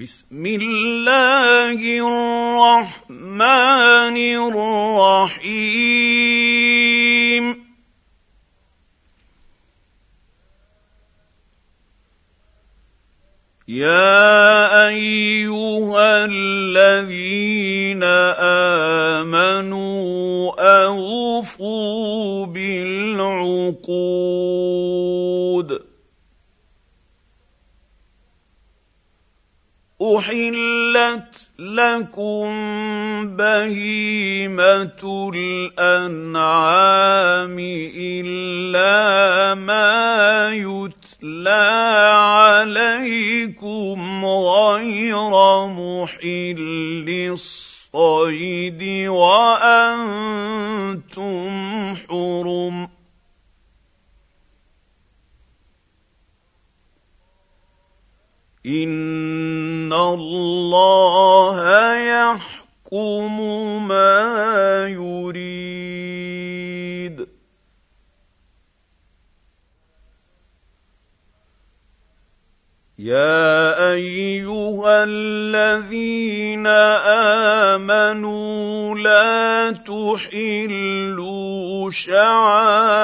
بسم الله الرحمن الرحيم. يا أيها الذين آمنوا أوفوا بالعقود. احلت لكم بهيمه الانعام الا ما يتلى عليكم غير محل الصيد وأنتم حرم ان الله يحكم ما يريد. يا ايها الذين امنوا لا تحلوا شعائر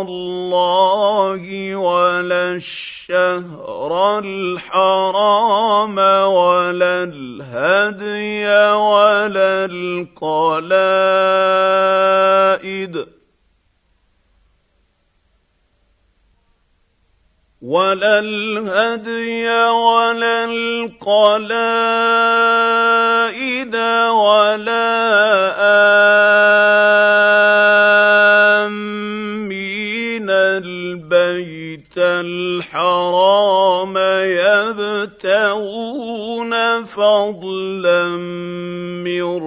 الله ولا الشعائر الشهر الحرام ولا الهدي ولا القلائد ولا الهدي ولا القلائد ولا آمين الحرام يبتغون فضلا من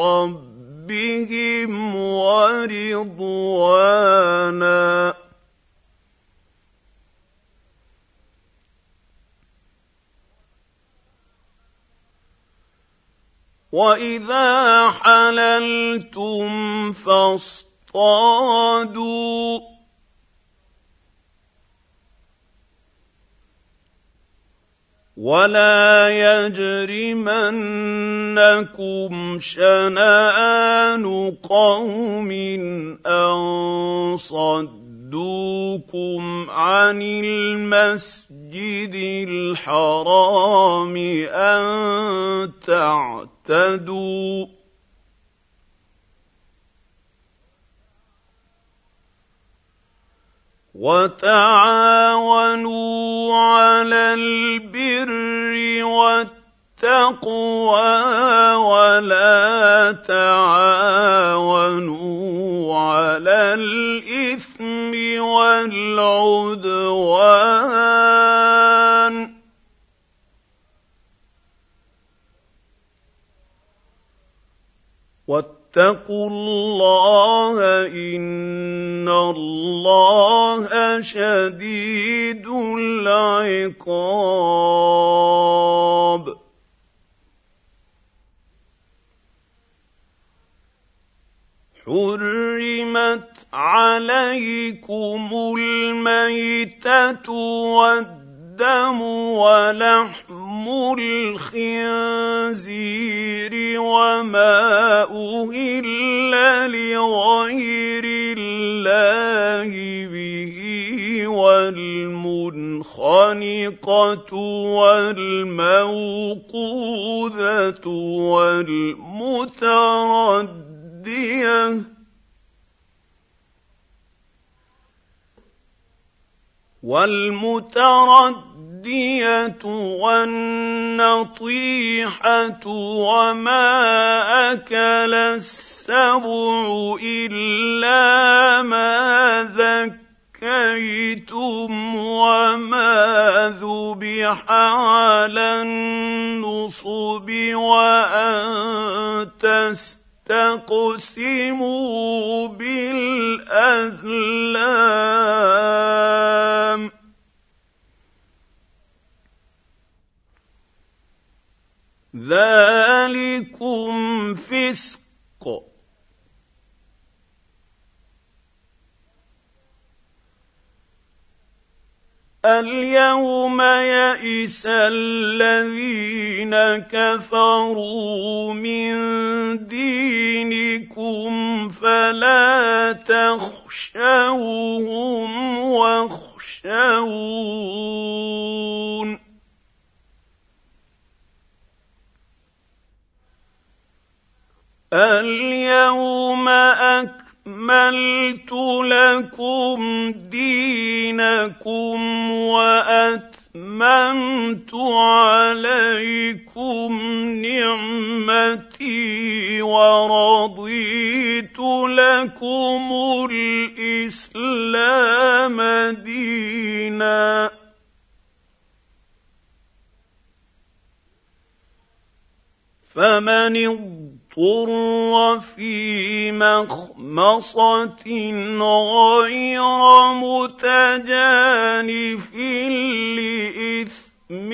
ربهم ورضوانا. واذا حللتم فاصطادوا ولا يجرمنكم شنآن قوم أن صدوكم عن المسجد الحرام أن تعتدوا وتعاونوا على البر والتقوى ولا تعاونوا على الإثم والعدوان. واتقوا الله إن الله شديد العقاب. حرمت عليكم الميتة والدم ولحم الخنزير وما أهل لغير الله به والمنخنقة والموقوذة والمتردية والمتردية الدية والنطيحة وما أكل السبع إلا ما ذكيتم وما ذبح على النصب وأن تستقسموا بالأزلام. ذلكم فسق اليوم يئس الذين كفروا من دينكم فلا تخشوهم واخشون. اليوم أكبر أكملت لكم دينكم وأتممت عليكم نعمتي ورضيت لكم الإسلام دينا. فمن اضطر في مخمصه غير متجانف لاثم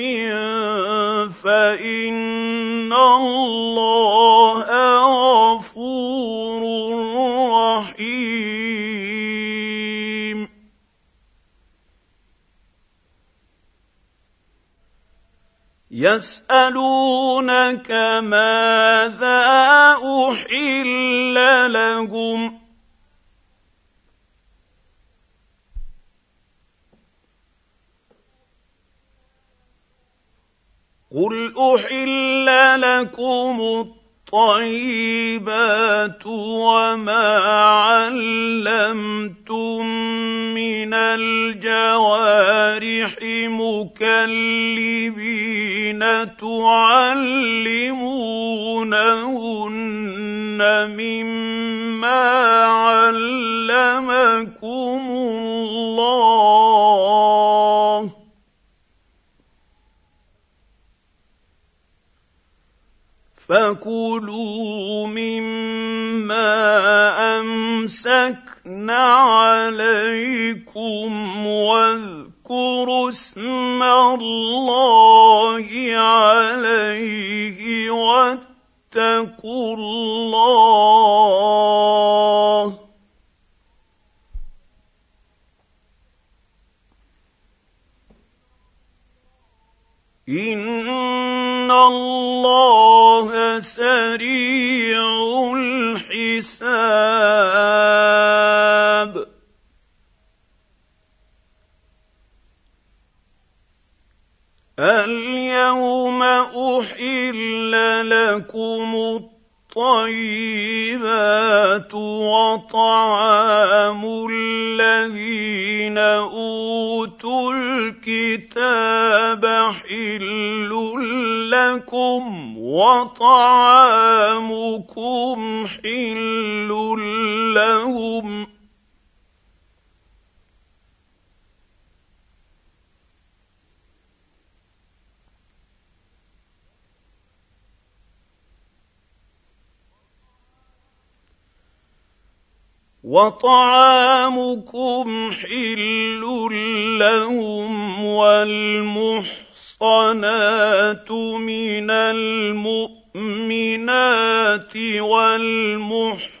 فان الله غفور رحيم يسألونك ماذا أحل لهم. قل احل لكم الطيبات وما علمتم من الجوارح مكلبين تعلمونهن مما علمكم الله فكلوا مما أمسكن عليكم واذكروا اسم الله عليه واتقوا الله ان الله سريع الحساب اليوم احل لكم الطيبات وطعام الذين أوتوا الكتاب حل لكم وطعامكم حل لهم وطعامكم حل لهم والمحصنات من المؤمنات والمحصنات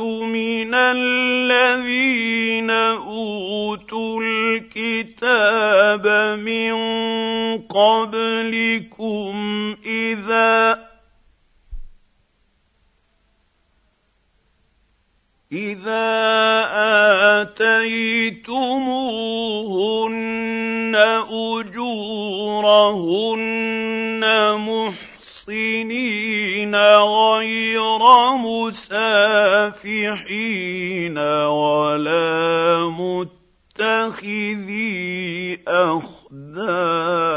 من الذين أوتوا الكتاب من قبلكم إذا إذا آتيتموهن أجورهن محصنين غير مسافحين ولا متخذي أخدان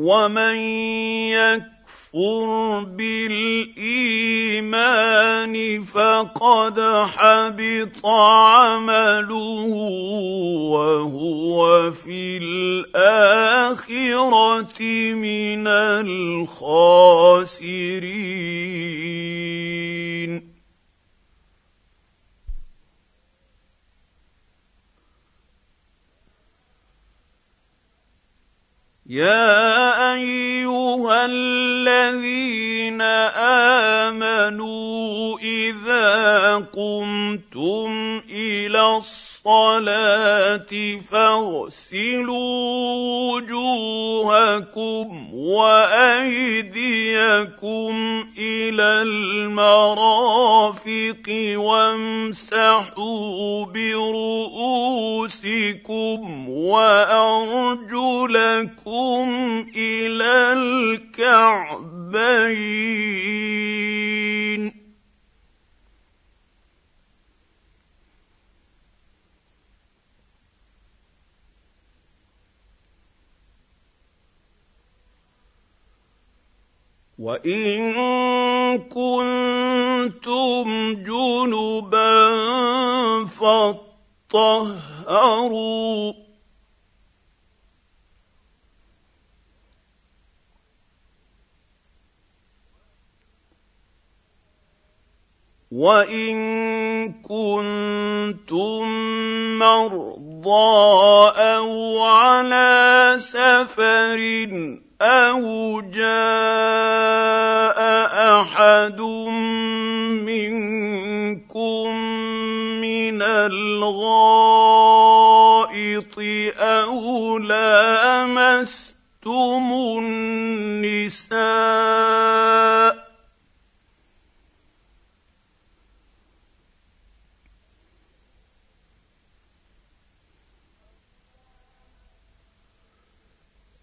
ومن يكفر بالايمان فقد حبط عمله وهو في الاخره من الخاسرين يا أيها الذين آمنوا إذا قمتم إلى الصلاه فاغسلوا وجوهكم وأيديكم إلى المرافق وامسحوا برؤوسكم وأرجلكم إلى الكعبين وان كنتم جنبا فاطهروا وان كنتم مرضى أو على سفر أو جاء احد منكم من الغائط أو لامستم النساء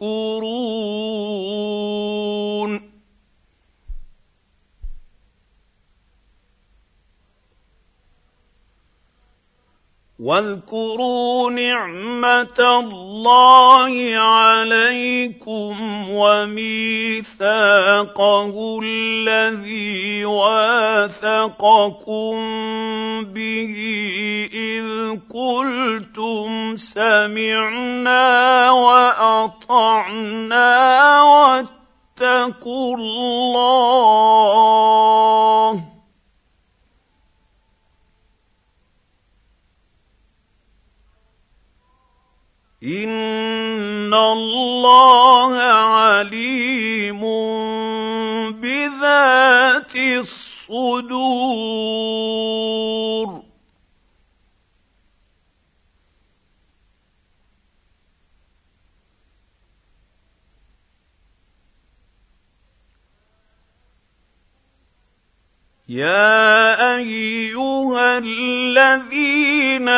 يشكرون واذكروا نعمة الله عليكم وميثاقه الذي واثقكم به إذ قلتم سمعنا وأطعنا واتقوا الله ان الله عليم بذات الصدور يا أيها الذين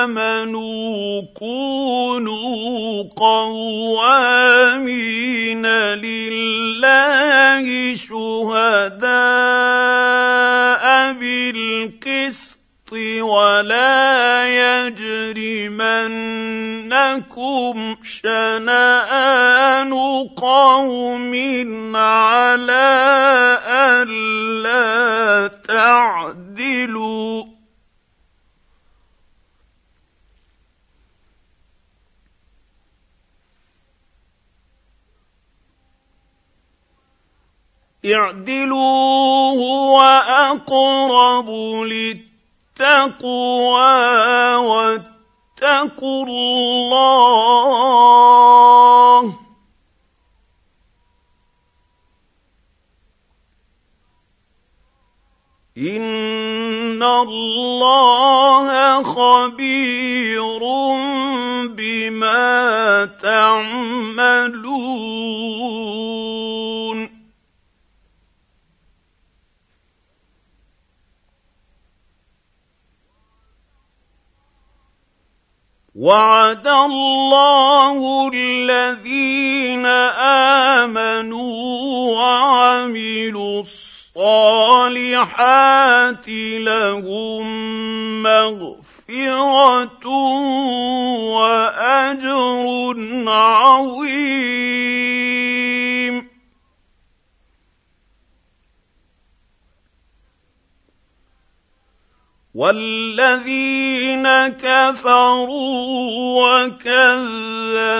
آمنوا كونوا قوامين لله شهداء بالقسط ولا يجرمنكم شنآن قوم على ألا تعدلوا اعدلوا هو أقرب للتقوى التقوى واتقوا الله. ان الله خبير بما تعملون. وعد الله الذين آمنوا وعملوا الصالحات لهم مغفرة وأجر عظيم. والذين كفروا وكذبوا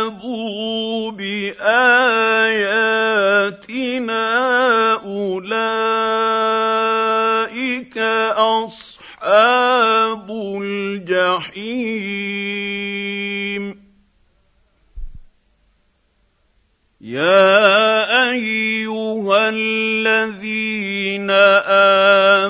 باياتنا اولئك اصحاب الجحيم يا ايها الذين امنوا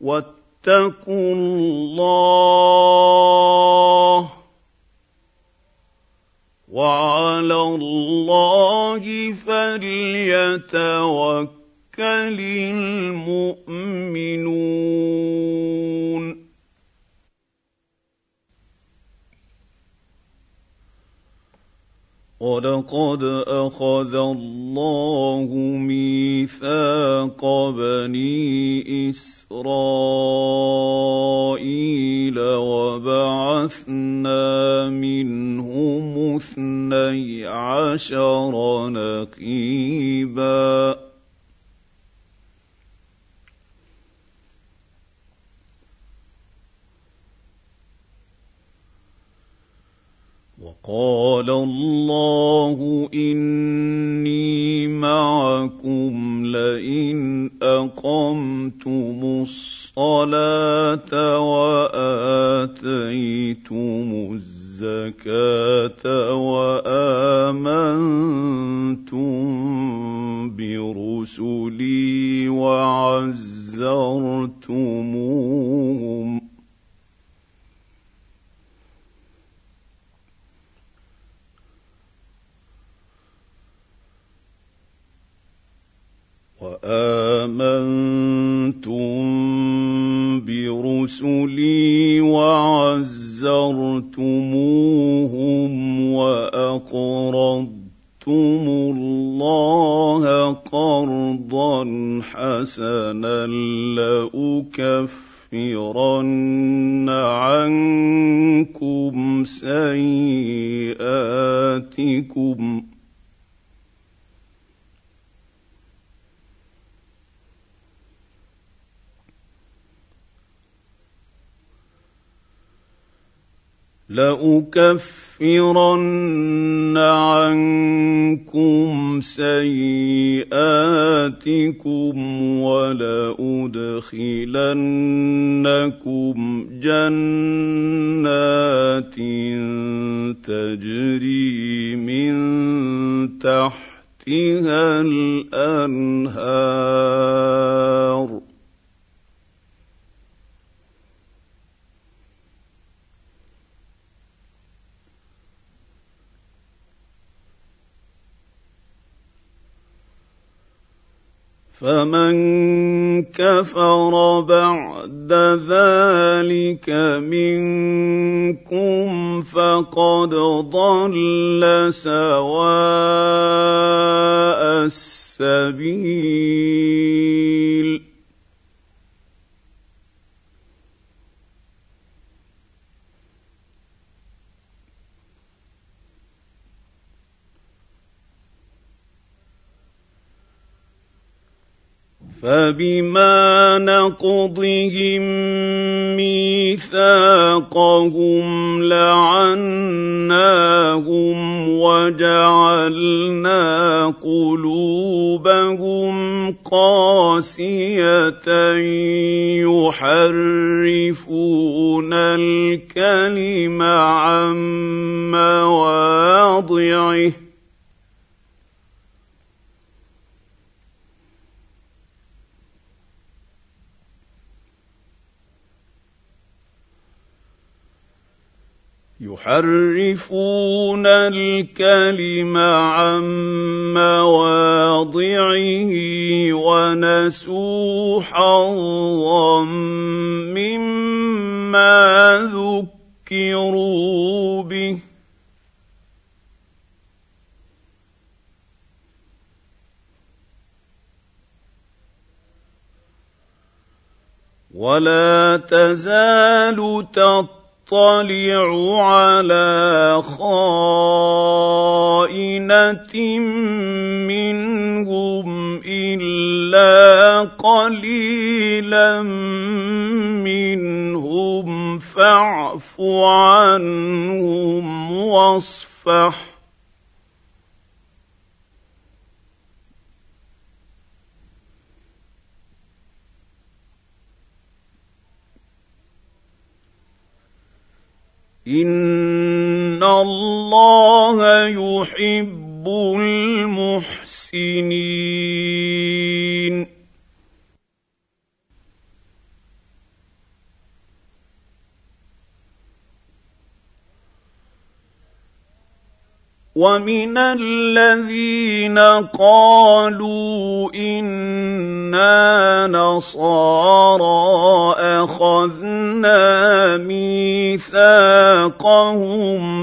واتقوا الله وعلى الله فليتوكل المؤمنون ولقد اخذ الله ميثاق بني اسرائيل وبعثنا منهم اثني عشر نقيبا وقال الله إني معكم لئن أقمتم الصلاة وآتيتم الزكاة وآمنتم برسلي وعزرتموهم وآمنتم برسلي وعزرتموهم وأقرضتم الله قرضا حسنا لأكفرن عنكم سيئاتكم لأكفرن عنكم سيئاتكم ولأدخلنكم جنات تجري من تحتها الأنهار. فمن كفر بعد ذلك منكم فقد ضل سواء السبيل. فبما نقضهم ميثاقهم لعناهم وجعلنا قلوبهم قاسية يحرفون الكلم عن مواضعه يحرفون الكلم عن مواضعه ونسوا حظا مما ذكروا به. ولا تزال تطلع يطلع على خائنة منهم إلا قليلا منهم فاعف عنهم واصفح ان الله يحب المحسنين ومن الذين قالوا أنا نصارى اخذنا ميثاقهم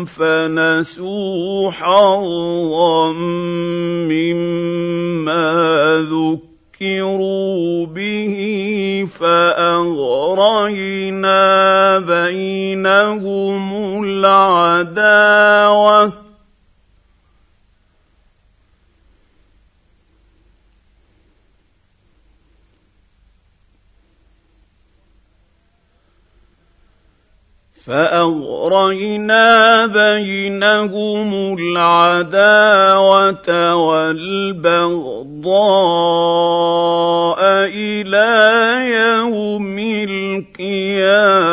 فنسوا حظا مما ذكروا به فاغرينا بينهم العداوه فأغرينا بينهم العداوة والبغضاء إلى يوم القيامة.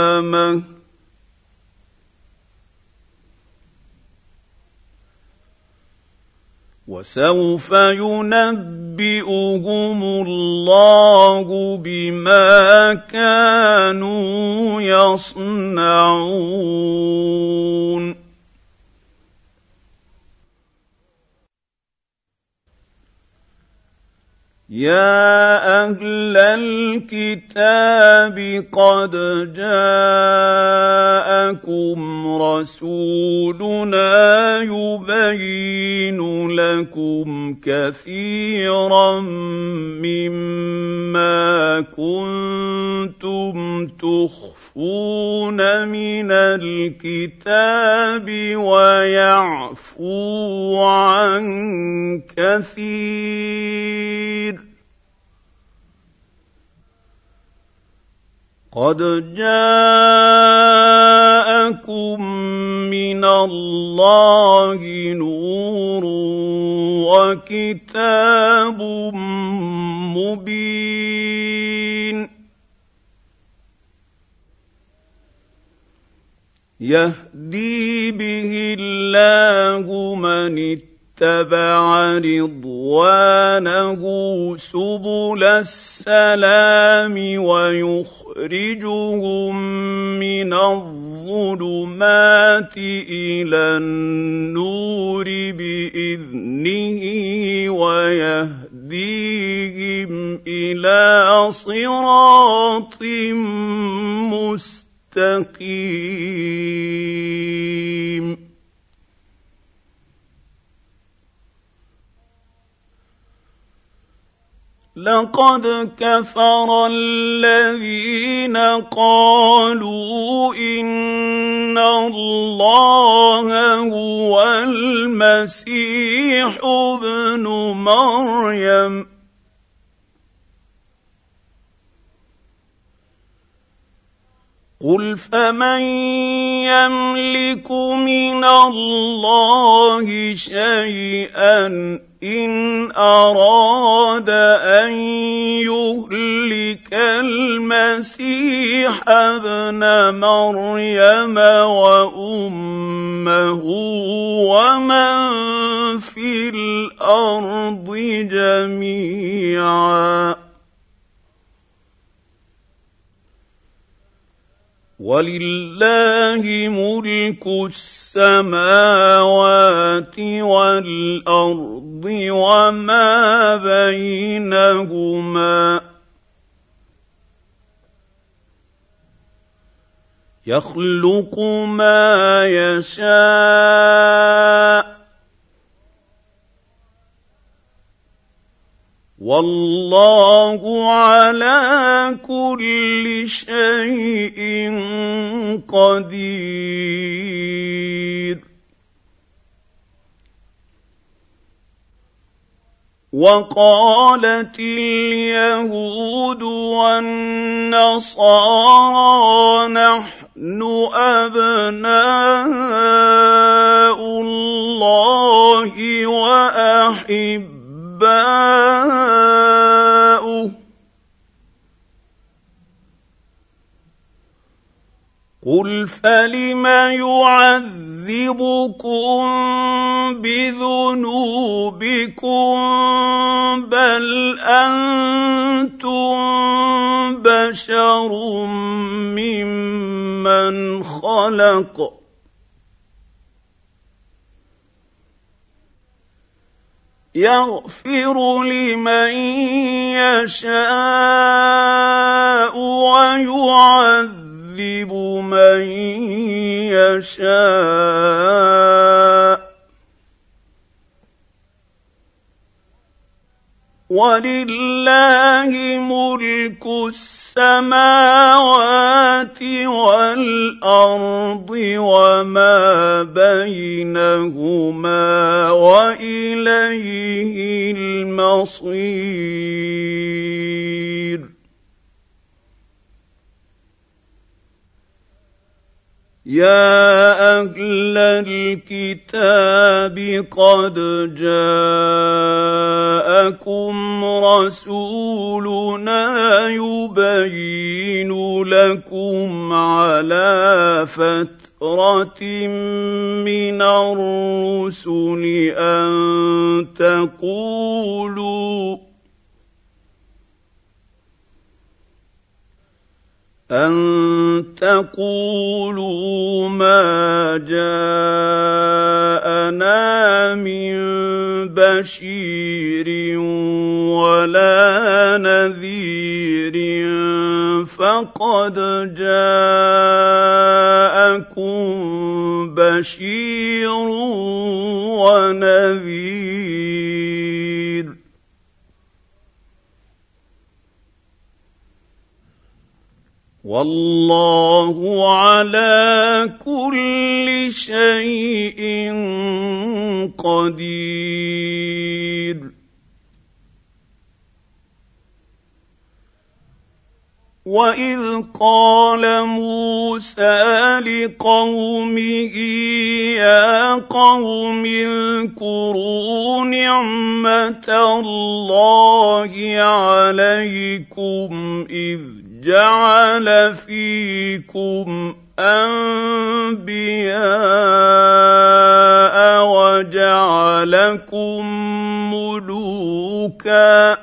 وسوف ينبئهم الله بما كانوا يصنعون. يا أهل الكتاب قد جاءكم رسولنا يبين لكم كثيرا مما كنتم تخفون. من الكتاب ويعفو عن كثير قد جاءكم من الله نور وكتاب مبين يهدي به الله من اتبع رضوانه سبل السلام ويخرجهم من الظلمات إلى النور بإذنه ويهديهم إلى صراط مستقيم. لقد كفر الذين قالوا إن الله هو المسيح ابن مريم. قل فمن يملك من الله شيئا ان اراد ان يهلك المسيح ابن مريم وامه ومن في الأرض جميعا ولله ملك السماوات والأرض وما بينهما. يخلق ما يشاء والله على كل شيء قدير. وقالت اليهود والنصارى نحن أبناء الله وأحب آباؤه قل فلم يعذبكم بذنوبكم بل أنتم بشر ممن خلق يغفر لمن يشاء ويعذب من يشاء. ولله ملك السماوات والأرض وما بينهما وإليه المصير. يا أهل الكتاب قد جاءكم رسولنا يبين لكم على فترة من الرسل أن تقولوا ان تقولوا ما جاءنا من بشير ولا نذير فقد جاءكم بشير ونذير والله على كل شيء قدير. واذ قال موسى لقومه يا قوم اذكروا نعمه الله عليكم اذ جعل فيكم أنبياء وجعلكم ملوكا.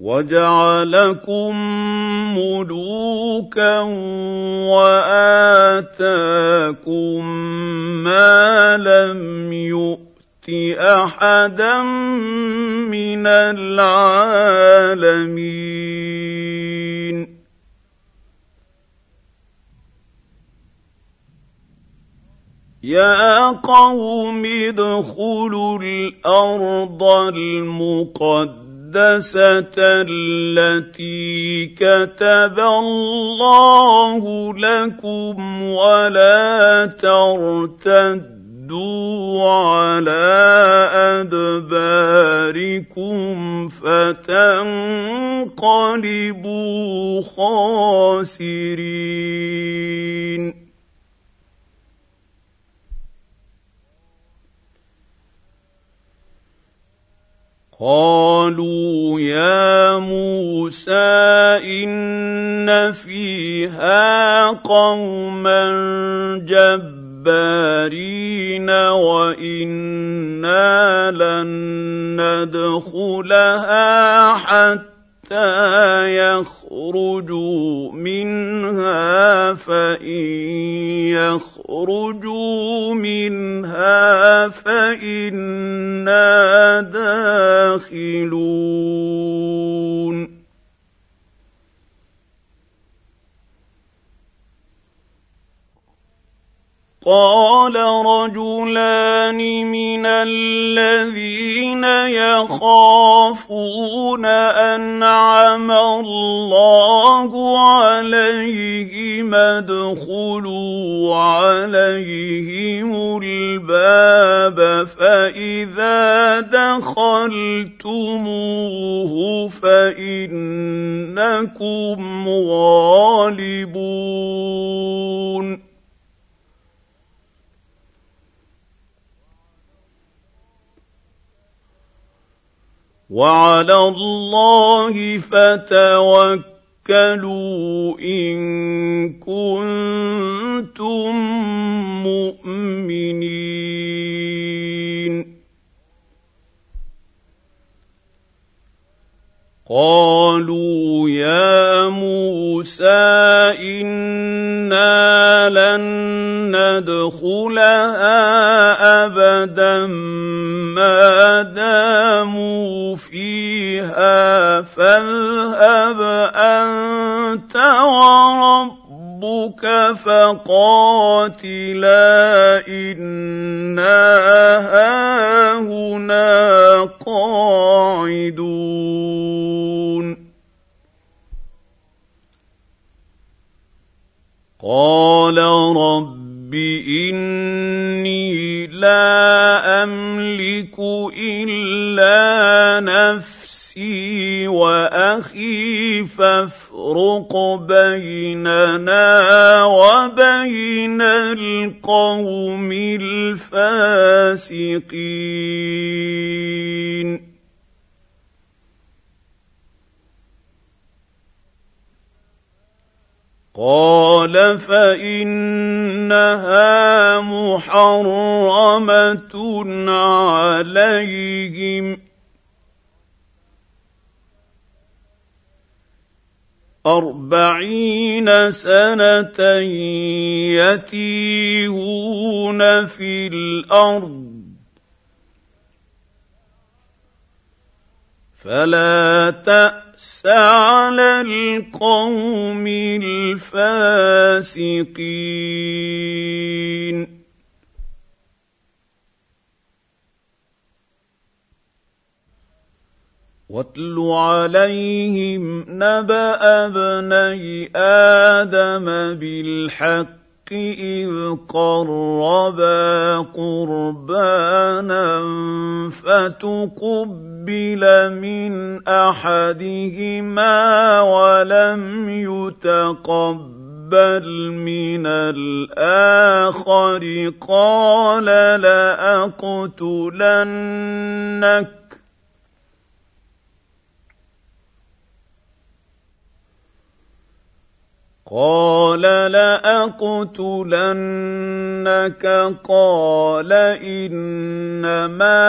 وجعلكم ملوكا وآتاكم ما لم يؤت أحدا من العالمين. يا قوم ادخلوا الأرض المقدسة التي كتب الله لكم ولا ترتدوا ردوا على ادباركم فتنقلبوا خاسرين قالوا يا موسى ان فيها قوما جبارين وإنا لن ندخلها حتى يخرجوا منها فإن يخرجوا منها فإنا داخلون. قال رجلان من الذين يخافون أنعم الله عليهم ادخلوا عليهم الباب فإذا دخلتموه فإنكم غالبون وعلى الله فتوكلوا إن كنتم مؤمنين. قالوا يا موسى إنا لن ندخلها أبدا ما داموا فيها فاذهب أنت وربك فقاتلا إنا هاهنا قاعدون. قال رب لا أملك إلا نفسي وأخي فافرق بيننا وبين القوم الفاسقين. قال فإنها محرمة عليهم. أربعين سنة يتيهون في الأرض. فلا تأس على القوم الفاسقين. واتل عليهم نبأ ابني آدم بالحق إذ قربا قربانا فتقبل من أحدهما ولم يتقبل من الآخر. قال لأقتلنك قال لأقتلنك. قال إنما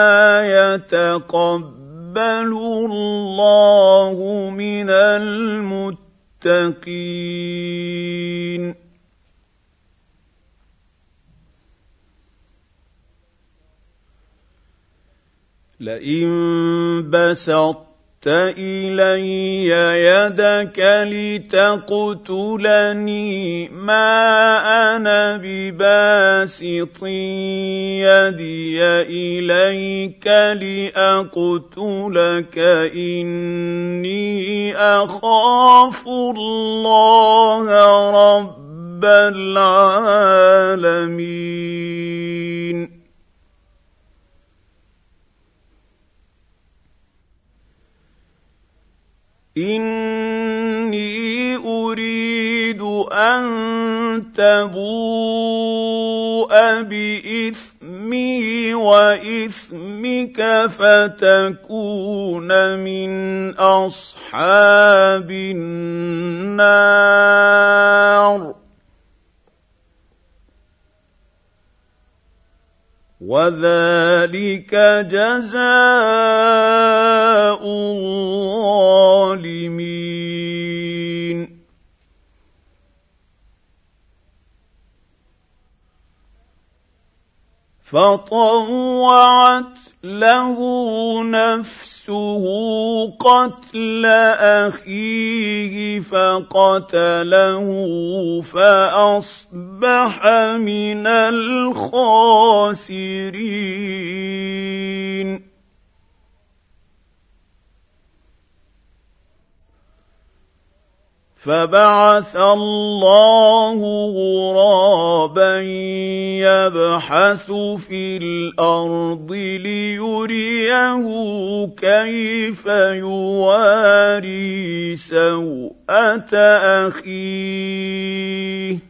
يتقبل الله من المتقين. لئن بسطت إلي يدك لتقتلني ما أنا بباسط يدي إليك لأقتلك إني أخاف الله رب العالمين. اني اريد ان تبوء باثمي واثمك فتكون من اصحاب النار وذلك جزاء الظالمين فطوعت له نفسه قتل أخيه فقتله فأصبح من الخاسرين. فبعث الله غرابا يبحث في الأرض ليريه كيف يواري سوءة أخيه.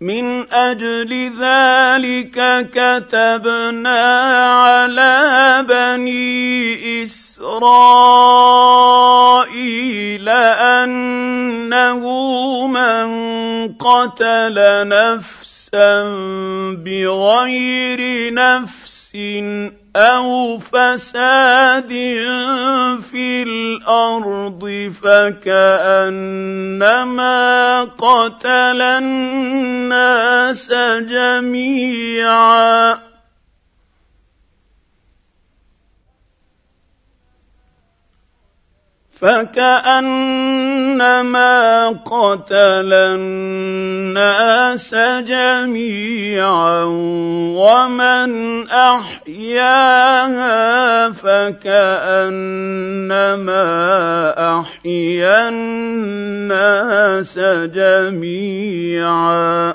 من أجل ذلك كتبنا على بني إسرائيل أنه من قتل نفسا بغير نفس أو فساد في الأرض فكانما قتل الناس جميعا فكأنما قتل الناس جميعا ومن أحياها فكأنما أحيا الناس جميعا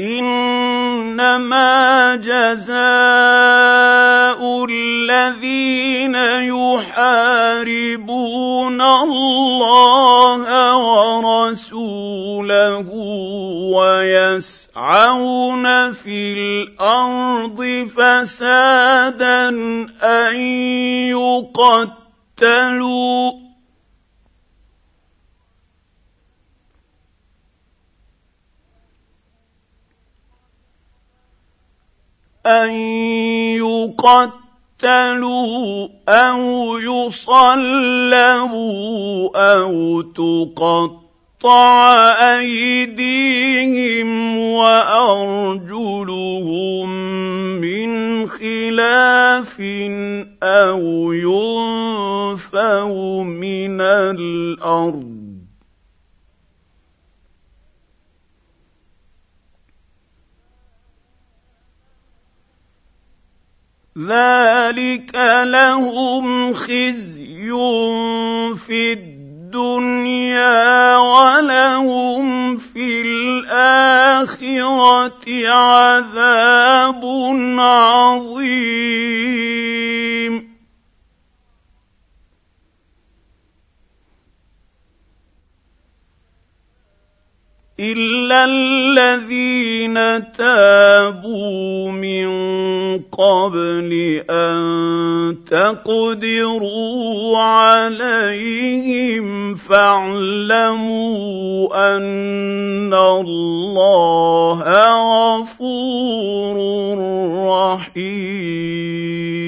إنما جزاء الذين يحاربون الله ورسوله ويسعون في الأرض فسادا أن يقتلوا ان يقتلوا أو يصلبوا أو تقطع ايديهم وارجلهم من خلاف أو ينفوا من الأرض ذلك لهم خزي في الدنيا ولهم في الاخره عذاب عظيم. إلا الا الذين تابوا من قبل ان تقدروا عليهم فاعلموا ان الله غفور رحيم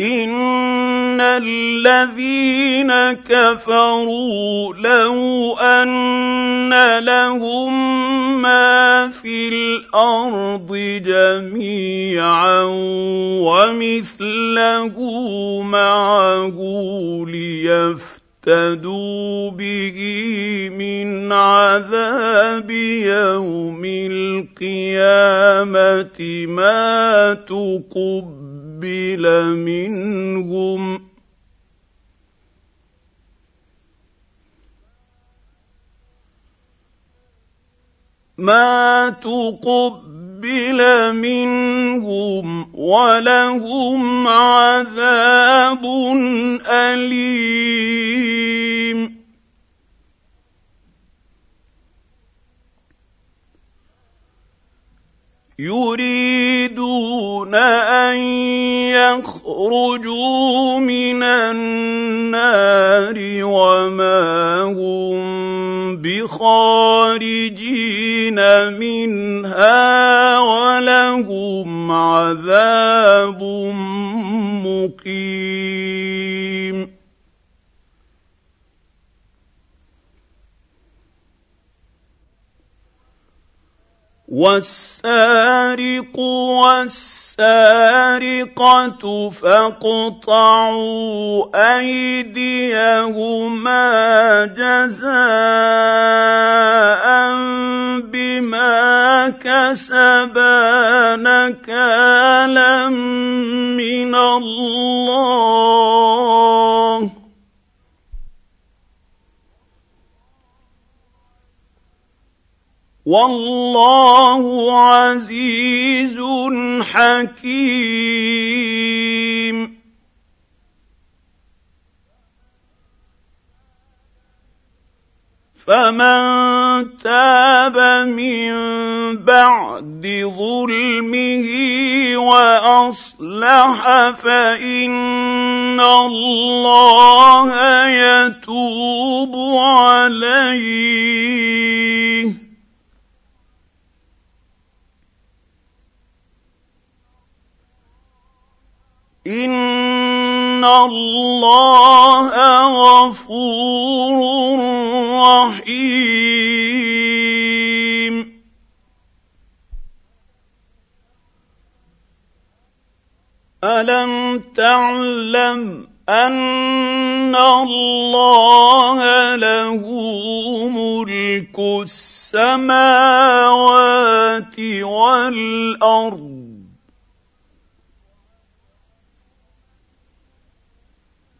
ان الذين كفروا لو ان لهم ما في الأرض جميعا ومثله معه ليفتدوا به من عذاب يوم القيامه ما تقبل تقبل منهم. ما تقبل منهم ولهم عذاب أليم. يريدون أن يخرجوا من النار وما هم بخارجين منها ولهم عذاب مقيم. والسارق والسارقة فاقطعوا أيديهما جزاء بما كسبا نكالا من الله. والله عزيز حكيم. فمن تاب من بعد ظلمه وأصلح فإن الله يتوب عليه. ان الله غفور رحيم. الم تعلم ان الله له ملك السماوات والارض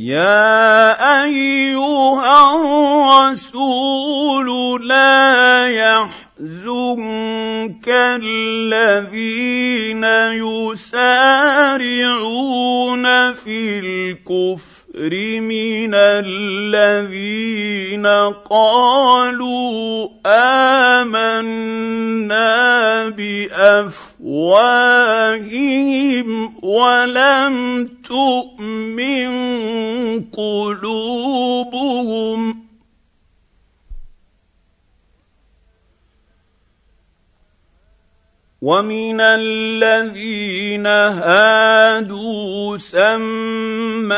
يا أيها الرسول لا يحزنك الذين يسارعون في الكفر. من الذين قالوا آمنا بأفواههم ولم تؤمن قلوبهم ومن الذين هادوا سماعون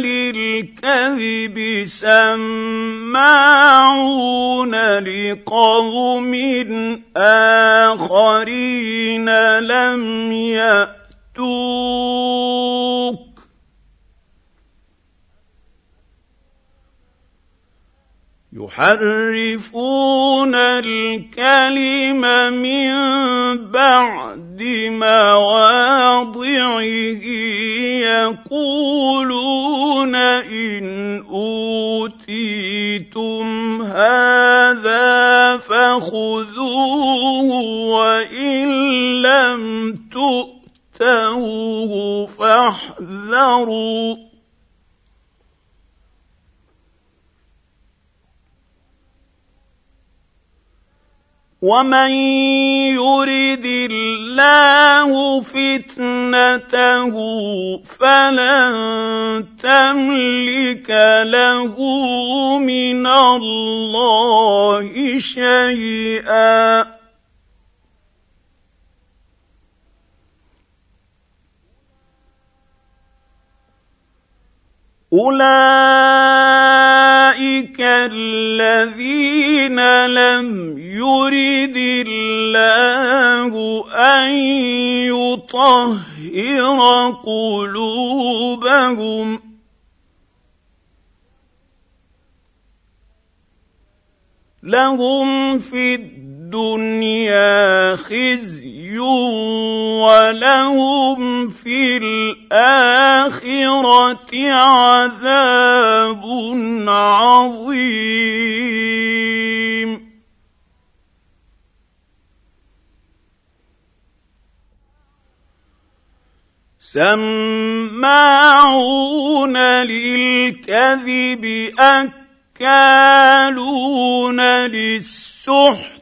للكذب سماعون لقوم اخرين لم ياتوك يحرفون الكلم من بعد مواضعه يقولون إن أوتيتم هذا فخذوه وإن لم تؤتوه فاحذروا. ومن يرد الله فتنته فلن تملك له من الله شيئا أولئك الذين لم يرد الله أن يطهر قلوبهم. لهم في الدنيا خزي ولهم في الآخرة عذاب عظيم. سماعون للكذب أكالون للسحت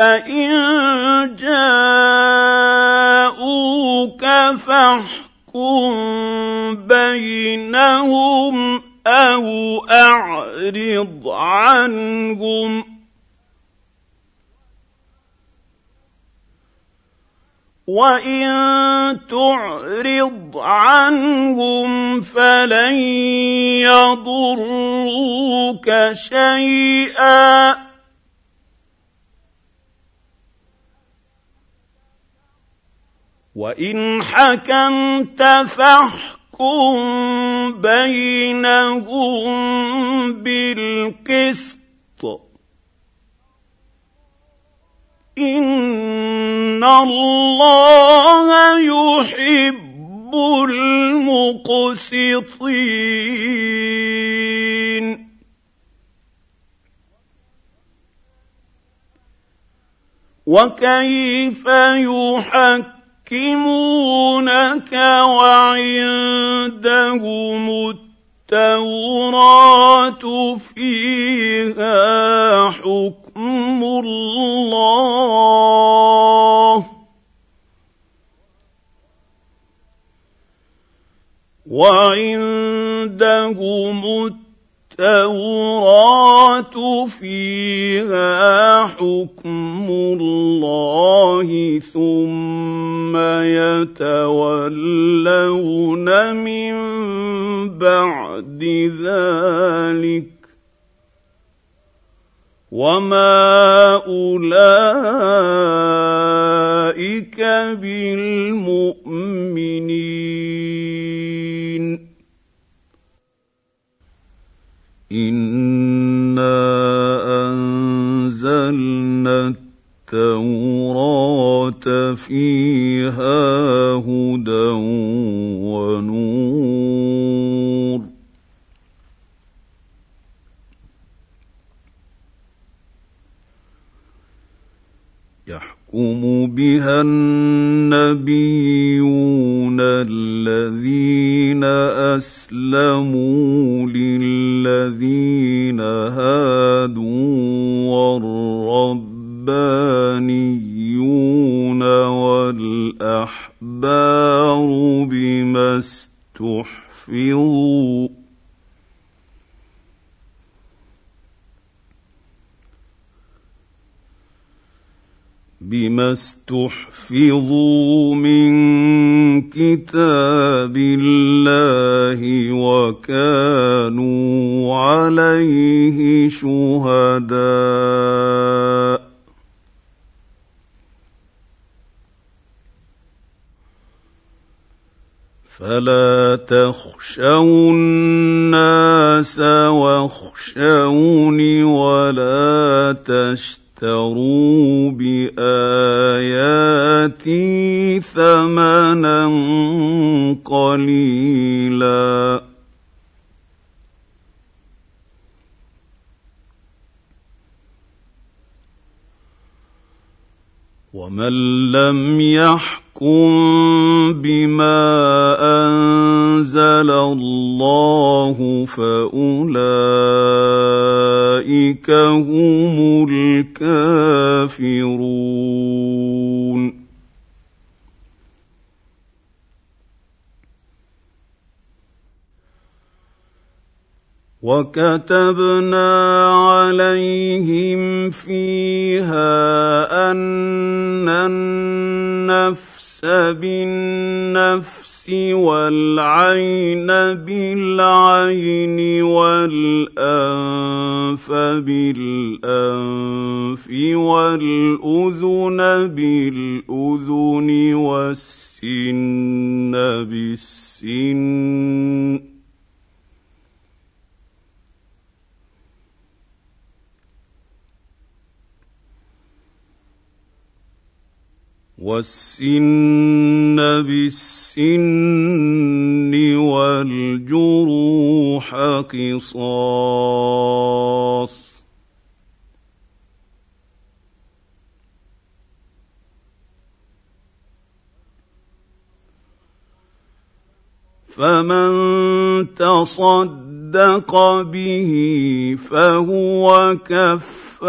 فإن جاءوك فاحكم بينهم أو أعرض عنهم. وإن تعرض عنهم فلن يضروك شيئا. وإن حكمت فاحكم بينهم بالقسط. إن الله يحب المقسطين. وكيف يحكمونك وعندهم التوراة فيها حكم الله. وعندهم التوراة فيها حكم الله ثم يتولون من بعد ذلك وما أولئك بالمؤمنين انا انزلنا التوراه فيها هدى ونور يحكم بها النبيون الذين اسلموا والربانيون والأحبار بما استحفظوا. بما استحفظوا من كتاب الله وكانوا عليه شهداء. فلا تخشوا الناس واخشوني ولا تشتروا بآياتي ثمنا قليلا. ومن لم يحكم بما انزل الله فاولئك هم الكافرون وكتبنا عليهم فيها ان النفس بالنفس والعين بالعين والأنف بالأنف والأذن بالأذن والسن بالسن والسن بالسن والجروح قصاص. فمن تصدق به فهو كفارة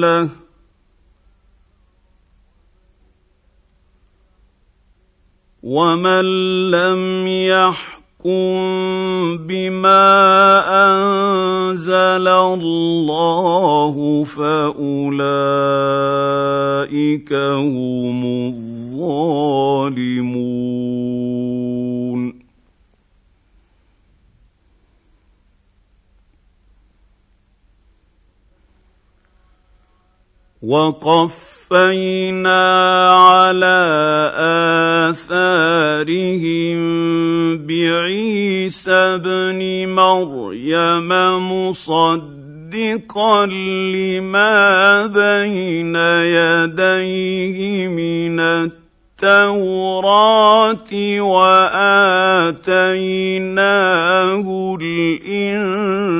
له. ومن لم يحكم بما انزل الله فاولئك هم الظالمون وقف وقفينا على اثارهم بعيسى ابن مريم مصدقا لما بين يديه من التوراه واتيناه الانجيل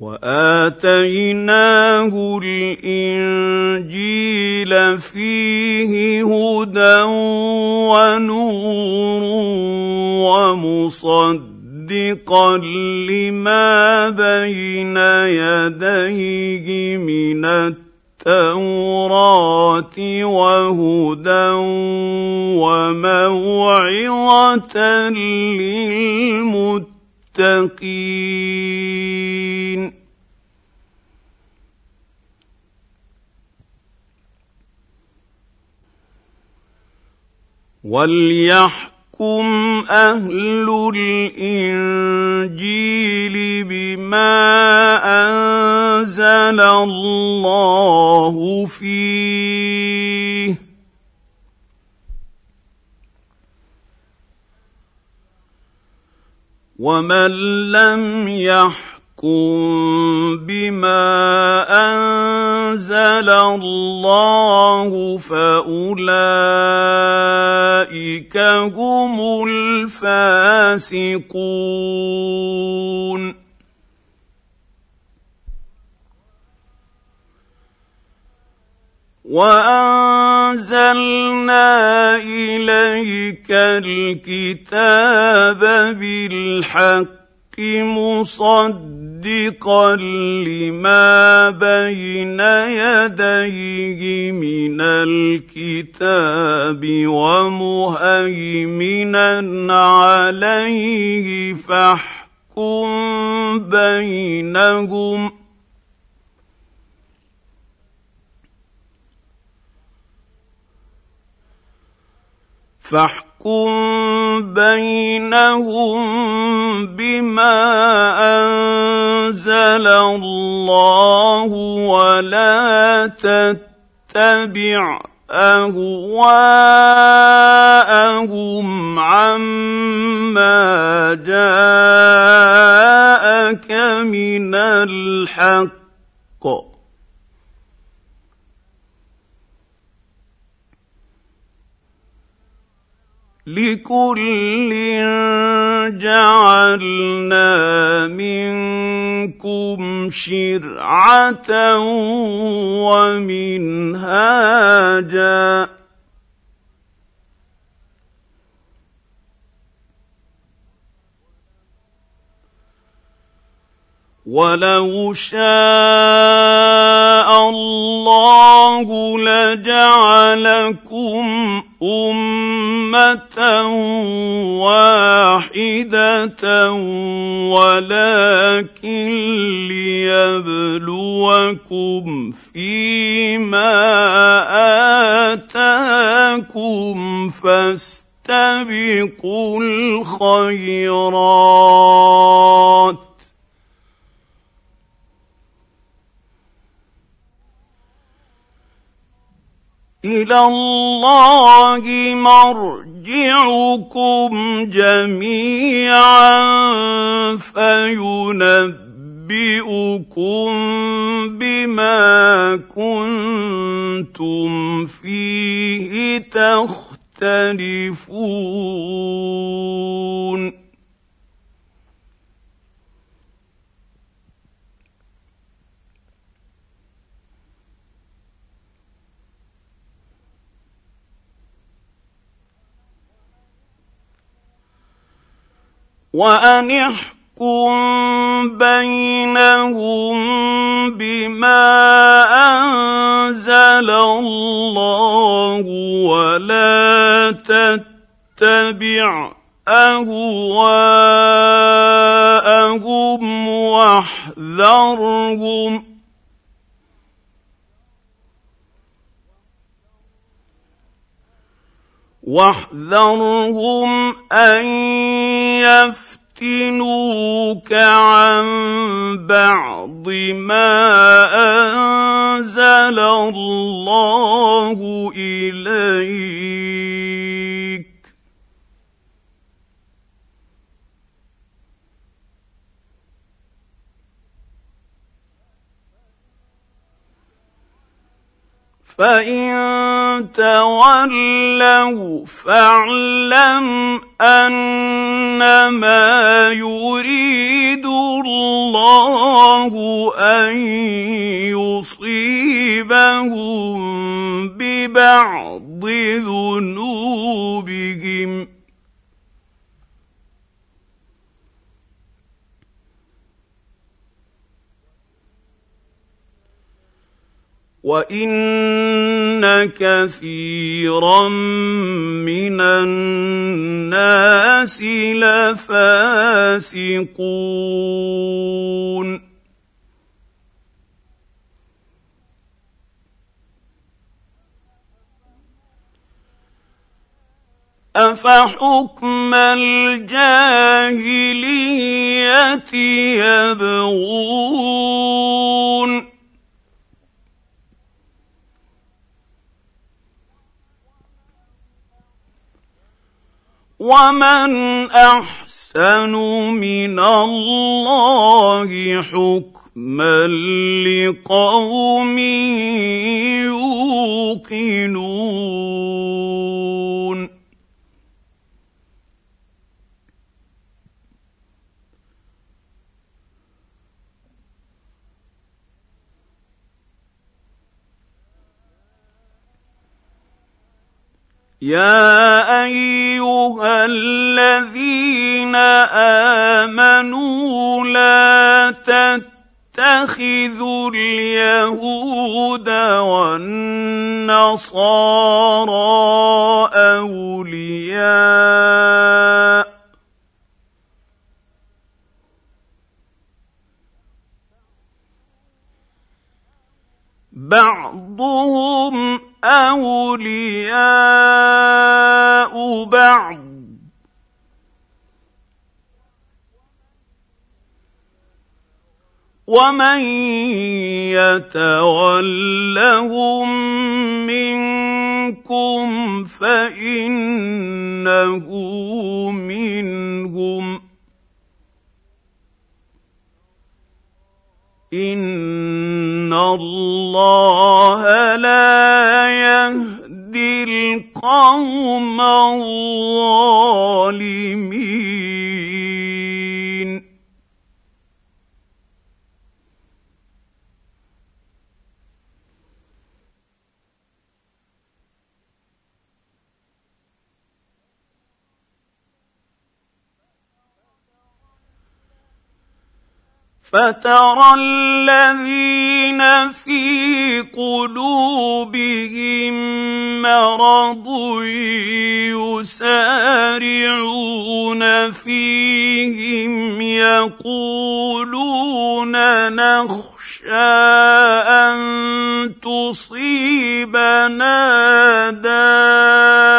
وآتيناه الإنجيل فيه هدى ونور ومصدقا لما بين يديه من التوراة وهدى وموعظة للمتقين وليحكم أهل الانجيل بما انزل الله فيه. ومن لم يحكم بما انزل الله فاولئك اولئك هم الفاسقون وانزلنا اليك الكتاب بالحق مصدقا لما بين يديه من الكتاب ومهيمنا عليه فاحكم بينهم فاحكم بينهم بما أنزل الله ولا تتبع أهواءهم عما جاءك من الحق. لكل جعلنا منكم شرعة ومنهاجا. ولو شاء الله لجعلكم أمة واحدة ولكن ليبلوكم فيما آتاكم فاستبقوا الخيرات. إلى الله مرجعكم جميعا فينبئكم بما كنتم فيه تختلفون. وأن احكم بينهم بما أنزل الله ولا تتبع أهواءهم واحذرهم واحذرهم أن يفتنوك عن بعض ما أنزل الله إليك. فان تولوا فاعلم انما يريد الله ان يصيبهم ببعض ذنوبهم وان كثيرا من الناس لفاسقون افحكم الجاهليه يبغون ومن احسن من الله حكما لقوم يوقنون يا أيها الذين آمنوا لا تتخذوا اليهود والنصارى أولياء. بعضهم أولياء بعض. ومن يتولهم منكم فإنه منهم. ان الله لا يهدي القوم الظالمين فترى الذين في قلوبهم مرض يسارعون فيهم يقولون نخشى أن تصيبنا دائرة.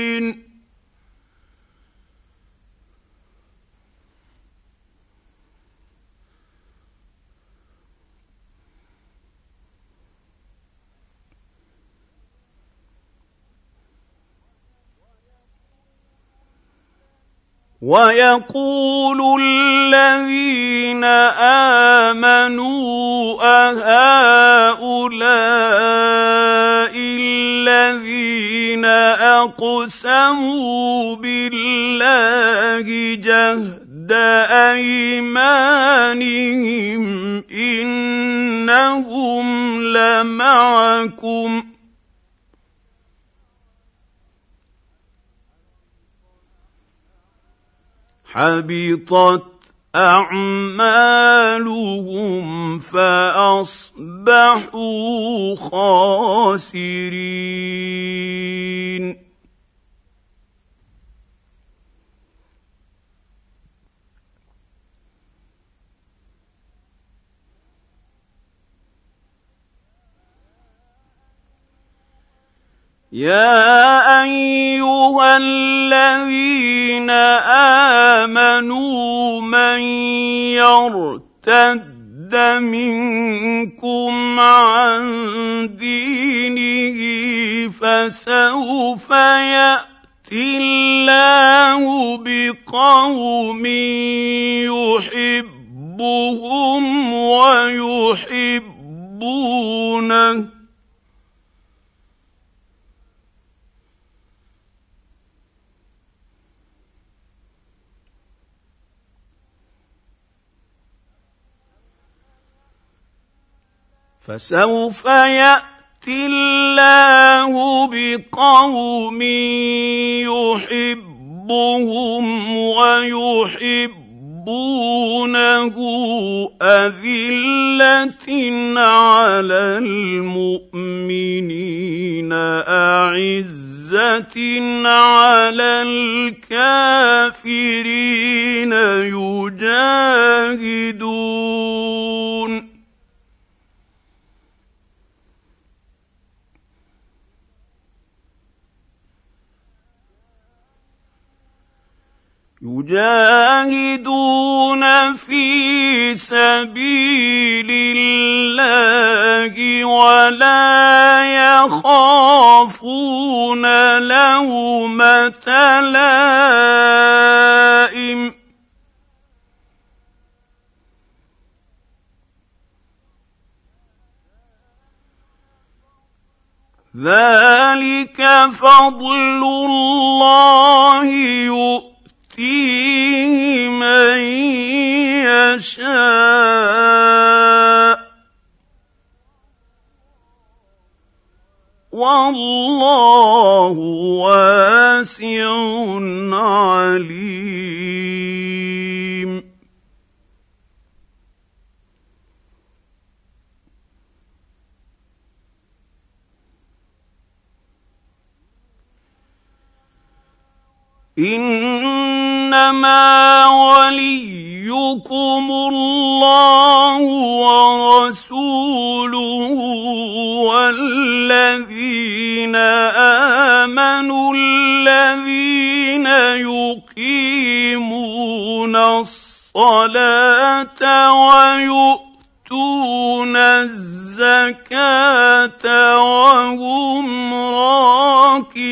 ويقول الذين آمنوا أهؤلاء الذين أقسموا بالله جهد أيمانهم إنهم لمعكم حبطت أعمالهم فأصبحوا خاسرين. يا أيها من يرتد منكم عن دينه فسوف يأتي الله بقوم يحبهم ويحبونه. فسوف يأتي الله بقوم يحبهم ويحبونه أذلة على المؤمنين أعزة على الكافرين يجاهدون. يجاهدون في سبيل الله ولا يخافون لومة لائم. ذلك فضل الله يؤمن يؤتيه من يشاء. والله واسع عليم. إنما وليكم الله ورسوله والذين آمنوا الذين يقيمون الصلاة ويؤتون الزكاة وهم راكعون.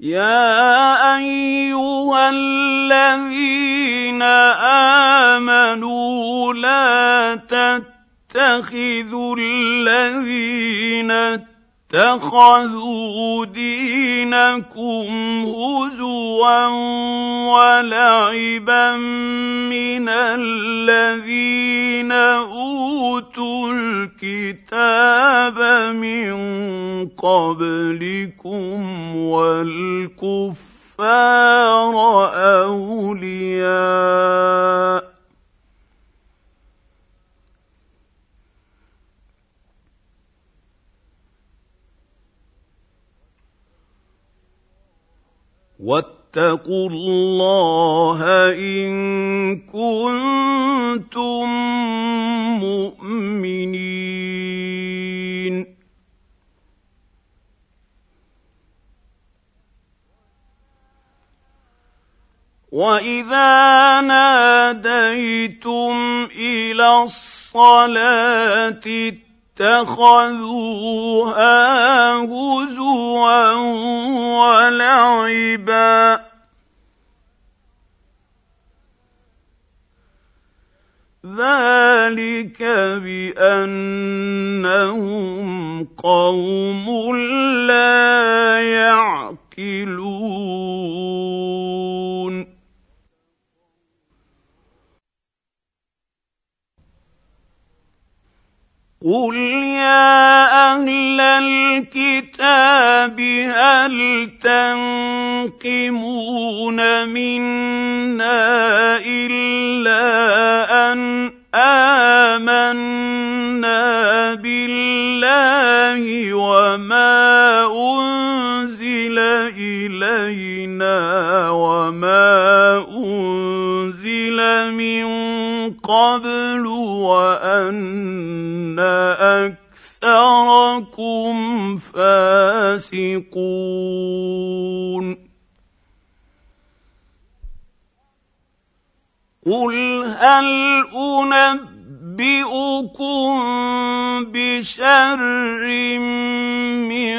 يا أيها الذين آمنوا لا تتخذوا الذين اتخذوا دينكم هزوا ولعبا من الذين أوتوا الكتاب من قبلكم والكفار أولياء واتقوا الله إن كنتم مؤمنين. وإذا ناديتم إلى الصلاة اتخذوها هزوا ولعبا. ذلك بأنهم قوم لا يعقلون. قل يا أهل الكتاب هل تنقمون منا الا ان امنا بالله وما انزل الينا وما انزل من قبل وأن أكثركم فاسقون. قل هل أنبئكم بشر من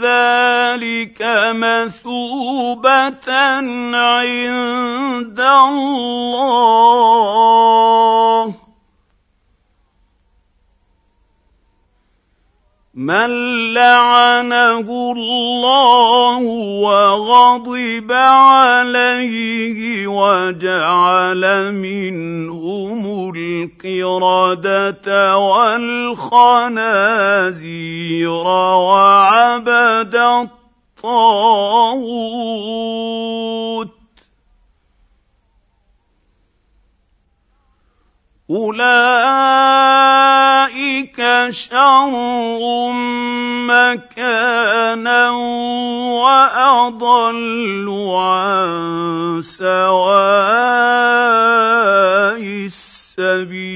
ذلك مثوبة عند الله. من لعنه الله وغضب عليه وجعل منهم القرده والخنازير وعبد الطاغوت أولئك شر مكانا وأضل عن سواء السبيل.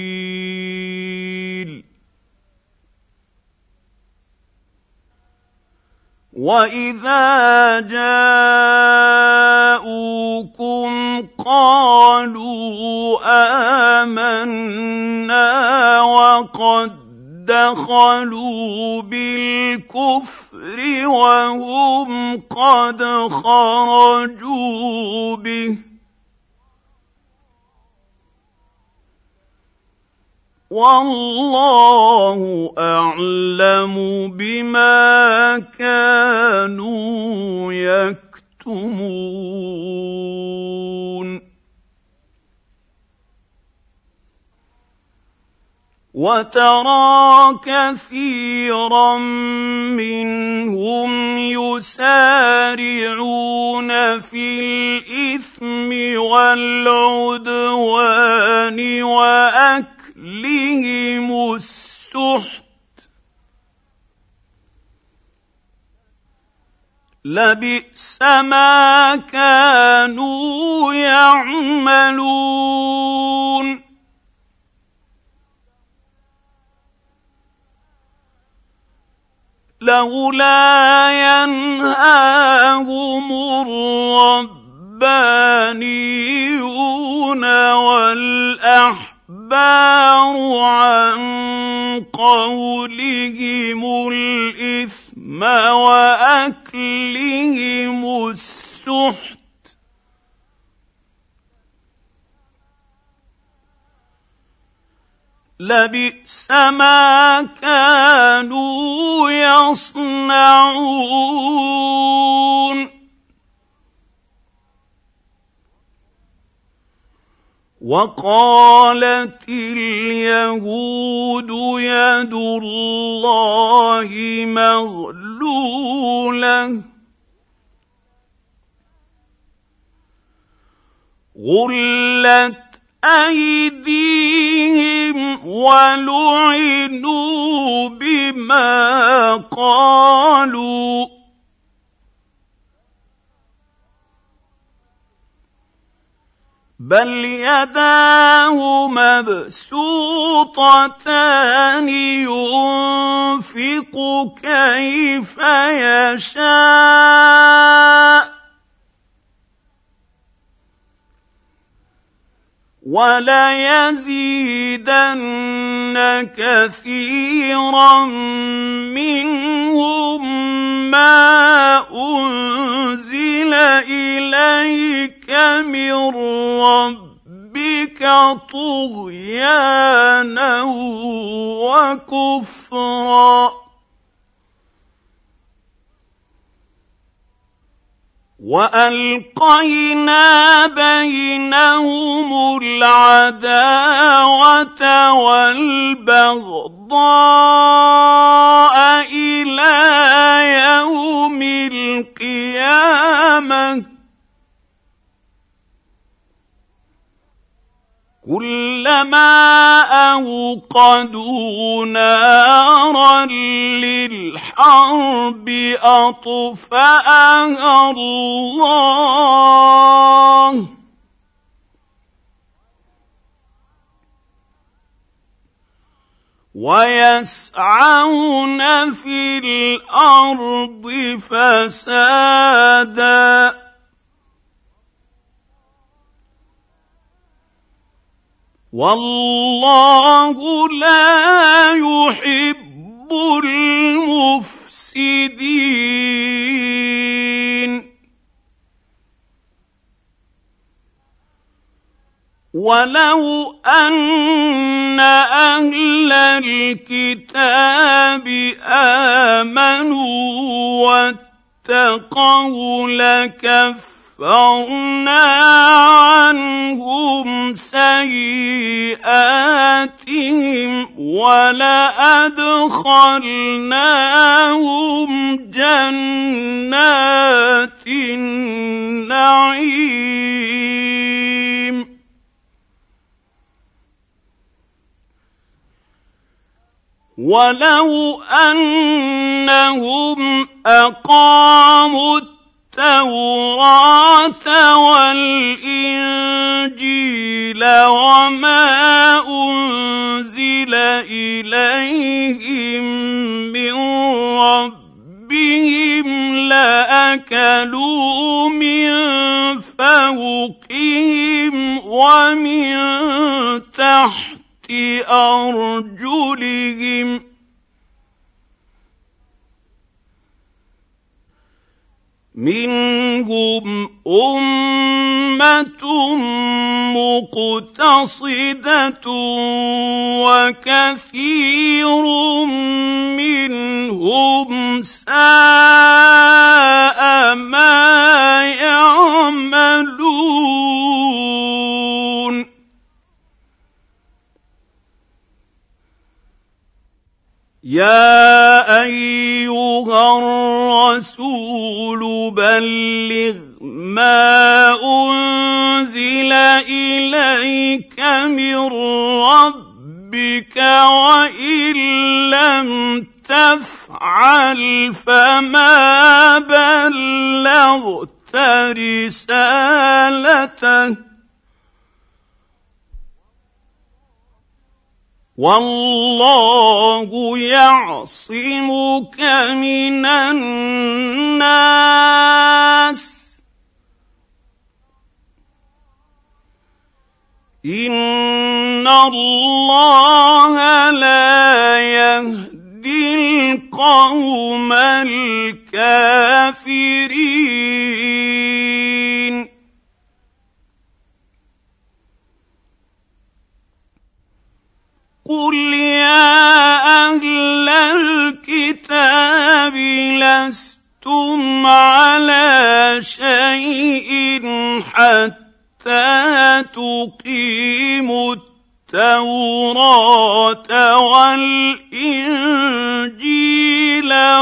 واذا جاءوكم قالوا امنا وقد دخلوا بالكفر وهم قد خرجوا به والله أعلم بما كانوا يكتمون. وترى كثيرا منهم يسارعون في الإثم والعدوان واكلهم لبئس ما كانوا يعملون. لولا ينهاهم الربانيون والأحبار عن قولهم الإثم وأكلهم السحت. لبئس ما كانوا يصنعون. وقالت اليهود يد الله مغلولة. غلت أيديهم ولعنوا بما قالوا. بل يداه مبسوطتان ينفق كيف يشاء. وليزيدن كثيرا منهم ما أنزل إليك من ربك طغيانا وكفرا. والقينا بينهم العداوه والبغضاء إلى يوم القيامه كلما أوقدوا نارا للحرب أطفأها الله. ويسعون في الأرض فسادا. والله لا يحب المفسدين. ولو ان أهل الكتاب امنوا اتقوا لكفرنا عنهم سيئاتهم ولأدخلناهم جنات النعيم. ولو أنهم أقاموا التوراة والإنجيل وما أنزل إليهم من ربهم لأكلوا من فوقهم ومن تحت أرجلهم منهم أمة مقتصدة وكثير منهم ساء ما يعملون. يا أيها الرسول بلغ ما أنزل إليك من ربك وإن لم تفعل فما بلغت رسالته. والله يعصمك من الناس. إن الله لا يهدي القوم الكافرين. قل يا أهل الكتاب لستم على شيء حتى تقيموا التوراه والانجيل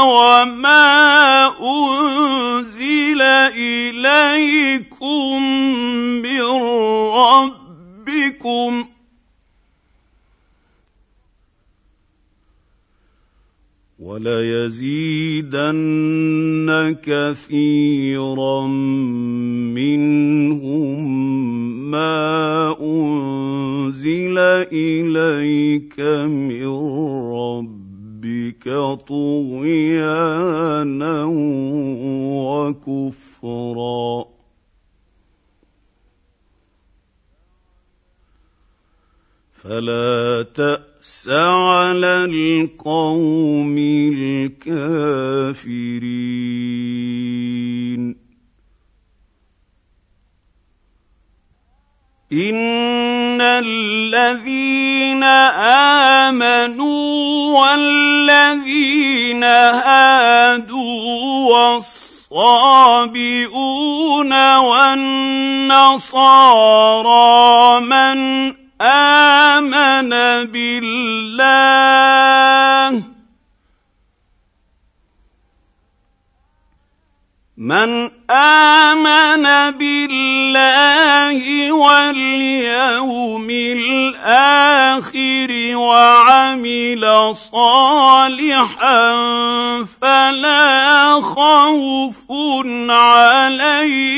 وما انزل اليكم من ربكم وليزيدن كثيرا منهم ما أنزل إليك من ربك طغيانا وكفرا. فلا تاس على القوم الكافرين ان الذين امنوا والذين هادوا والصابئون والنصارى من آمن بالله. من آمن بالله واليوم الآخر وعمل صالحا فلا خوف عليهم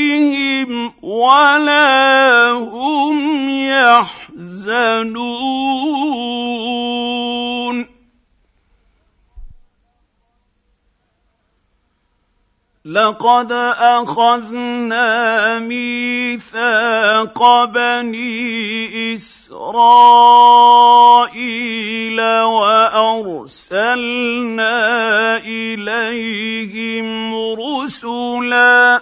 ولا هم يحزنون. لقد أخذنا ميثاق بني إسرائيل وأرسلنا إليهم رسلا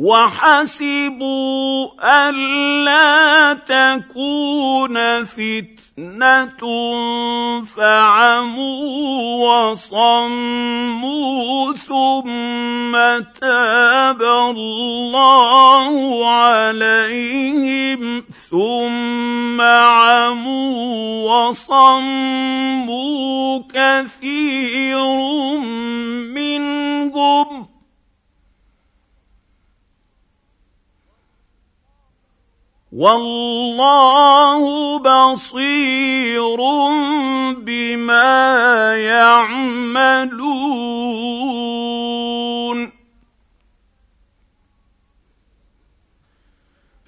وحسبوا الا تكون فتنة فعموا وصموا ثم تاب الله عليهم ثم عموا وصموا كثير منهم والله بصير بما يعملون.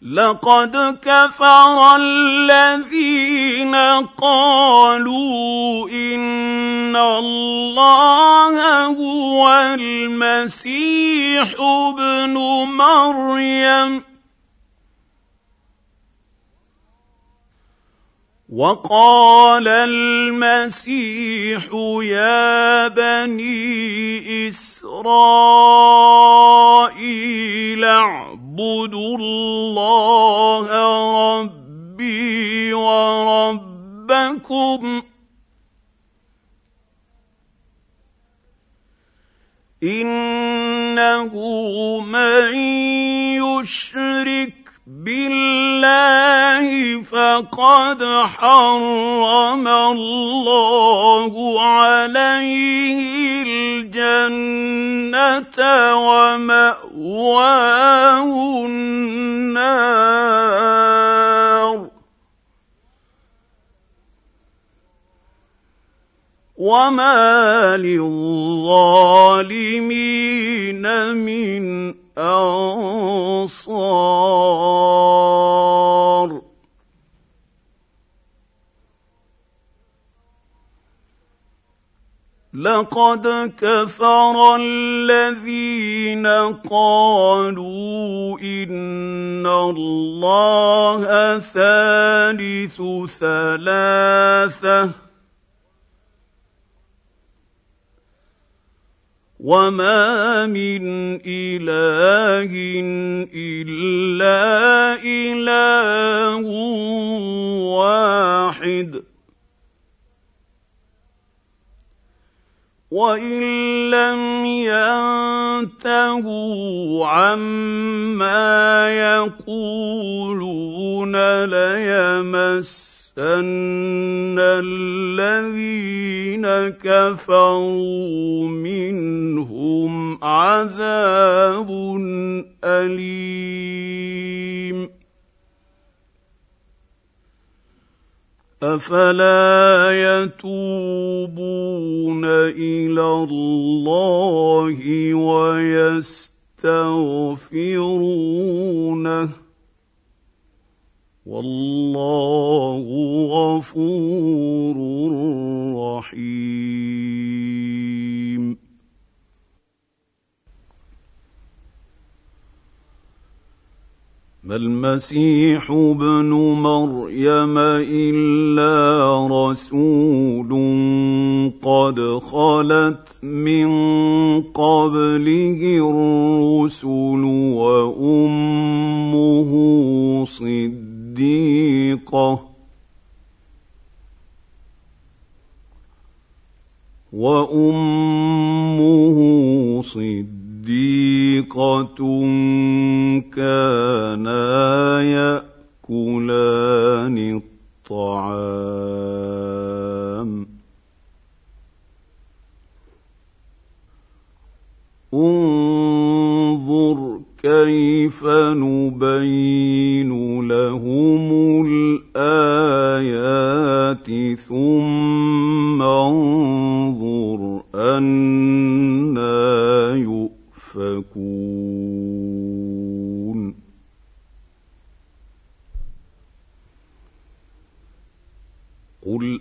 لقد كفر الذين قالوا إن الله هو المسيح ابن مريم. وقال المسيح يا بني إسرائيل اعبدوا الله ربي وربكم إنه من يشرك بالله فقد حرم الله عليه الجنة ومأواه النار. وما للظالمين من انصار لقد كفر الذين قالوا إن الله ثالث ثلاثة. وما من اله الا اله واحد وان لم ينتهوا عما يقولون ليمس ان الذين كفروا منهم عذاب اليم افلا يتوبون إلى الله ويستغفرونه والله غفور رحيم. ما المسيح ابن مريم إلا رسول قد خلت من قبله الرسل وأمه صدق صديقه وأمه صديقة كانا يأكلان الطعام. انظر كيف نبين لهم الآيات ثم انظر أنا يؤفكون قل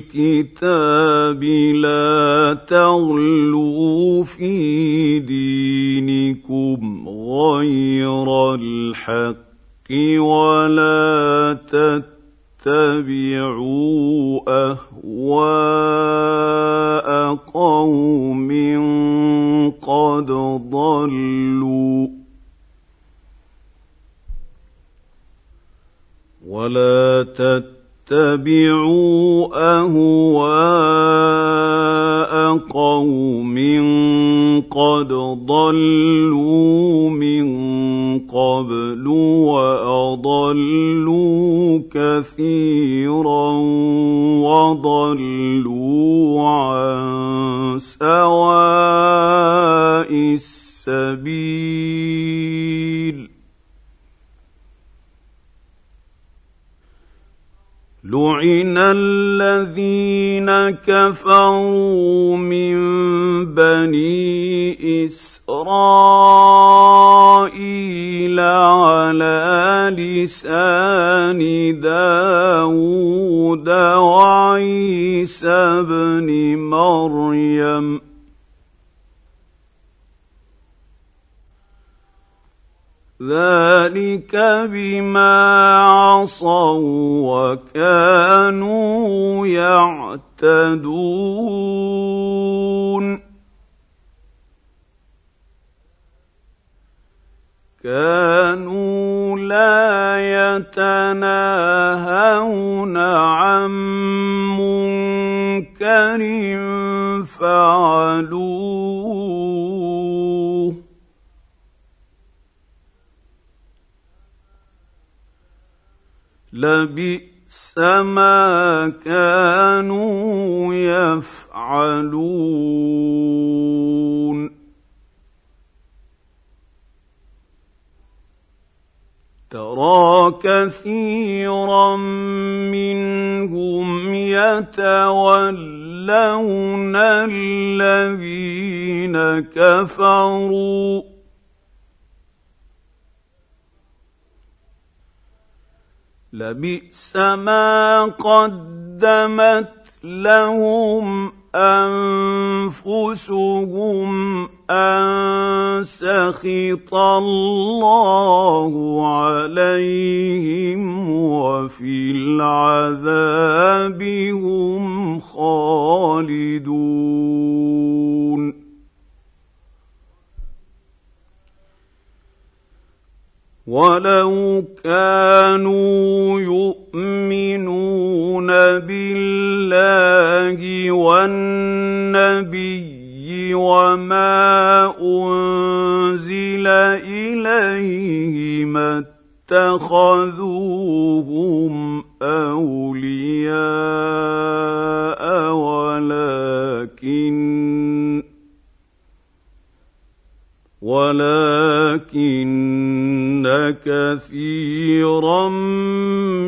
الكتاب لا تغلوا في دينكم غير الحق ولا تتبعوا أهواء قوم قد ضلوا ولا تتبعوا أهواء قوم قد ضلوا من قبل وأضلوا كثيرا وضلوا عن سواء السبيل. لعن الذين كفروا من بني اسرائيل على لسان داود وعيسى بن مريم ذلك بما عصوا وكانوا يعتدون كانوا لا يتناهون عن منكر فعلوه لبئس ما كانوا يفعلون. ترى كثيرا منهم يتولون الذين كفروا. لبئس ما قدمت لهم أنفسهم أن سخط الله عليهم وفي العذاب هم خالدون. ولو كانوا يؤمنون بالله والنبي وما انزل اليه ما اتخذوهم اولياء ولكن ولكن كثيرا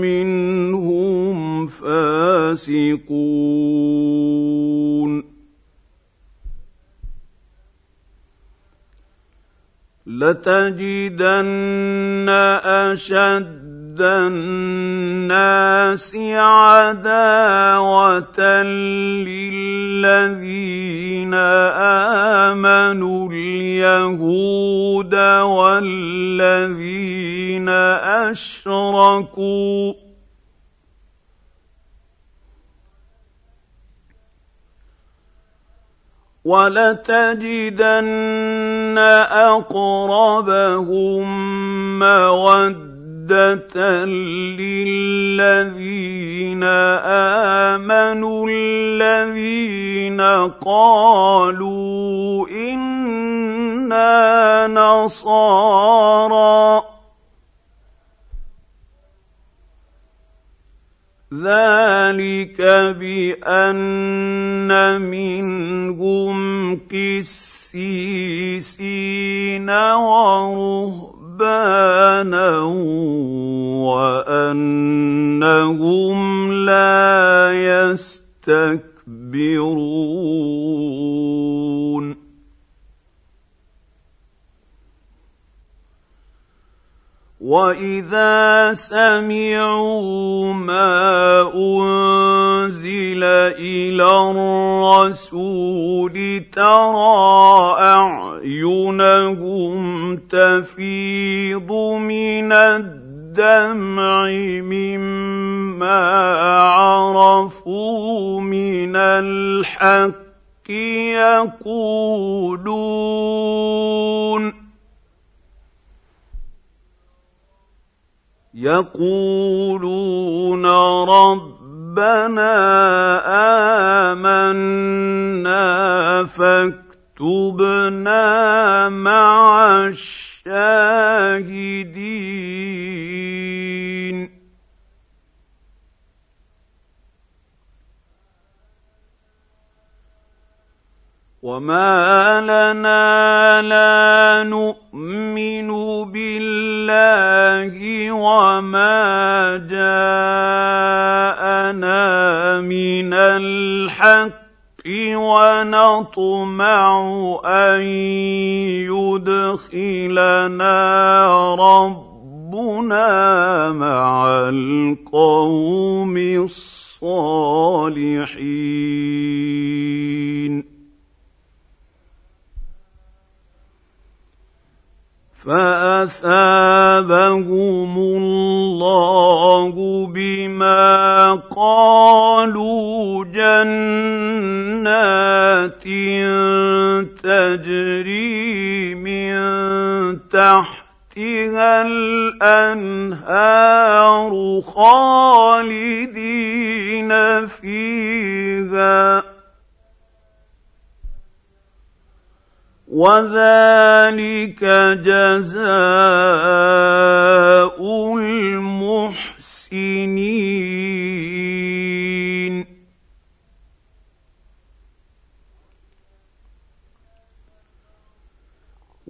منهم فاسقون. لتجدن أشد أشد الناس عداوة للذين آمنوا اليهود والذين أشركوا ولتجدن أقربهم مودة عده للذين امنوا الذين قالوا أنا نصارى ذلك بان منهم قسيسين ورهبانا وأنهم لا يستكبرون. واذا سمعوا ما انزل إلى الرسول ترى اعينهم تفيض من الدمع مما عرفوا من الحق يقولون يقولون ربنا آمنا فاكتبنا مع الشاهدين. وما لنا لا نؤمن بالله وما جاءنا من الحق ونطمع ان يدخلنا ربنا مع القوم الصالحين فأثابهم الله بما قالوا جنات تجري من تحتها الأنهار خالدين فيها وذلك جزاء المحسنين.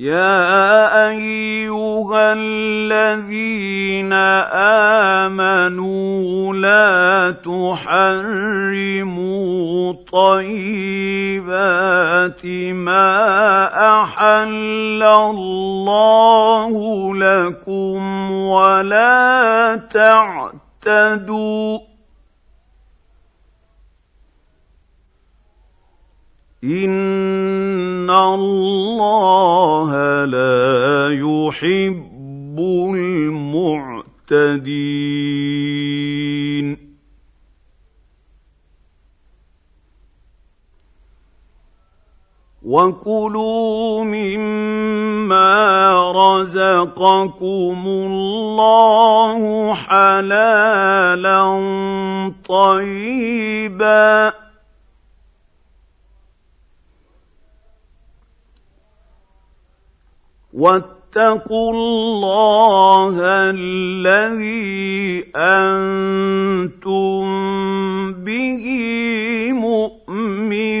يا أيها الذين آمنوا لا تحرموا طيبات ما أحل الله لكم ولا تعتدوا ان الله لا يحب المعتدين وكلوا مما رزقكم الله حلالا طيبا واتقوا الله الذي أنتم به مؤمنون.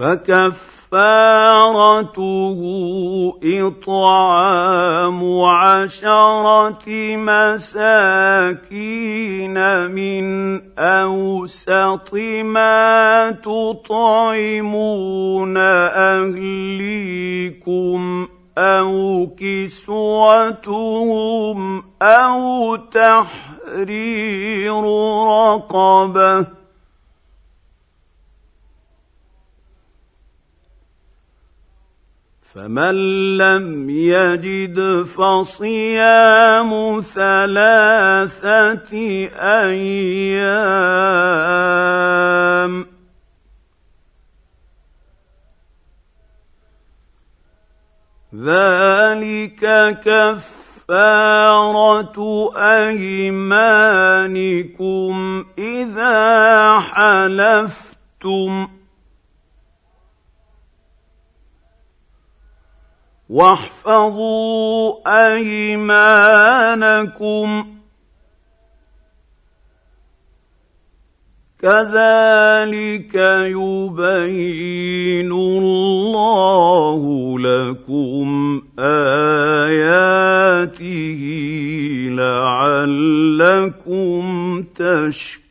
فكف كفارته إطعام عشرة مساكين من أوسط ما تطعمون أهليكم أو كسوتهم أو تحرير رقبة فمن لم يجد فصيام ثلاثة أيام. ذلك كفارة أيمانكم إذا حلفتم. واحفظوا أيمانكم. كذلك يبين الله لكم آياته لعلكم تشكرون.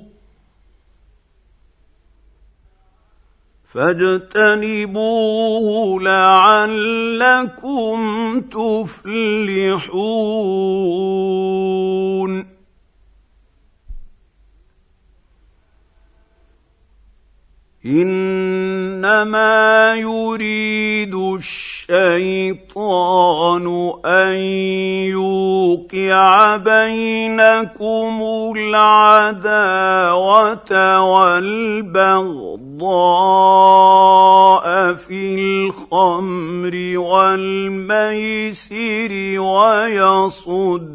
فاجتنبوه لعلكم تفلحون. إنما يريد الشيطان أن يوقع بينكم العداوة والبغضاء في الخمر والميسر ويصدكم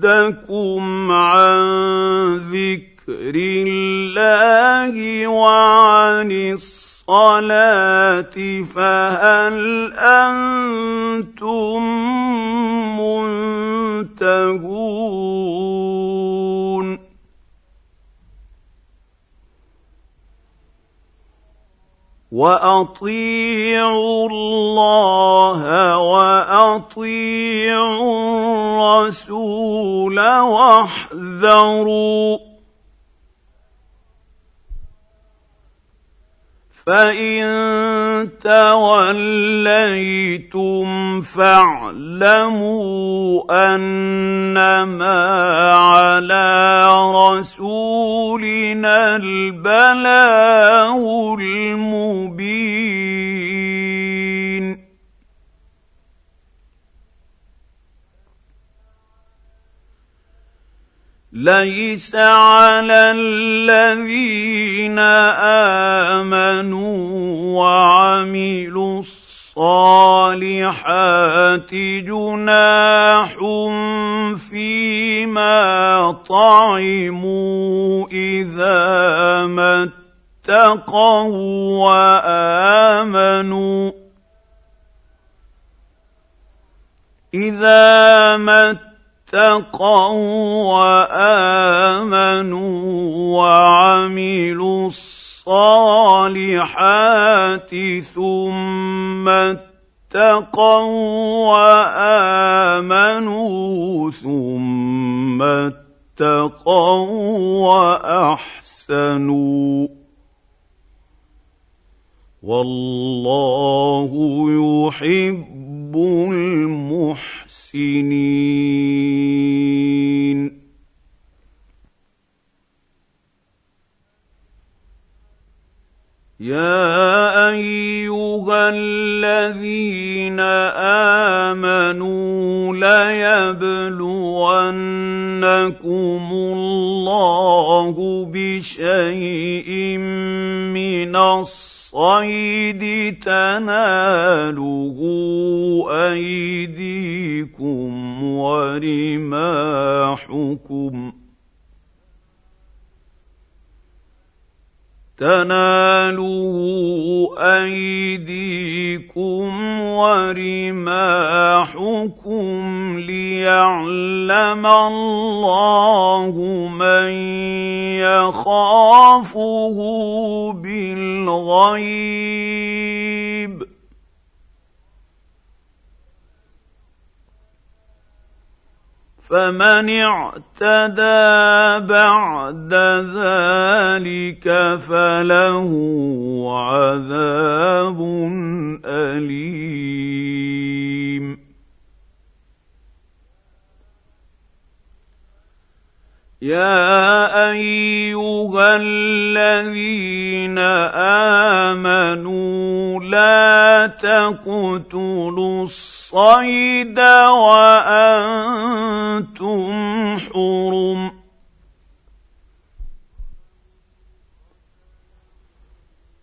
ويصدكم عن ذكر الله وعن الصلاة فهل أنتم منتهون؟ واطيعوا الله واطيعوا الرسول واحذروا فان توليتم فاعلموا انما على رسولنا البلاغ المبين ليس على الذين آمنوا وعملوا الصالحات جناح فيما طعموا إذا ما اتقوا وآمنوا إذا ما اتقوا وآمنوا وعملوا الصالحات ثم اتقوا وآمنوا ثم اتقوا وأحسنوا والله يحب المحسنين المحسنين يا ايها الذين امنوا ليبلونكم الله بشيء من الصيد تناله ايديكم ورماحكم تناله أيديكم ورماحكم ليعلم الله من يخافه بالغيب. فمن اعتدى بعد ذلك فله عذاب أليم. يا أيها الذين آمنوا لا تقتلوا الصيد وأنتم حرم.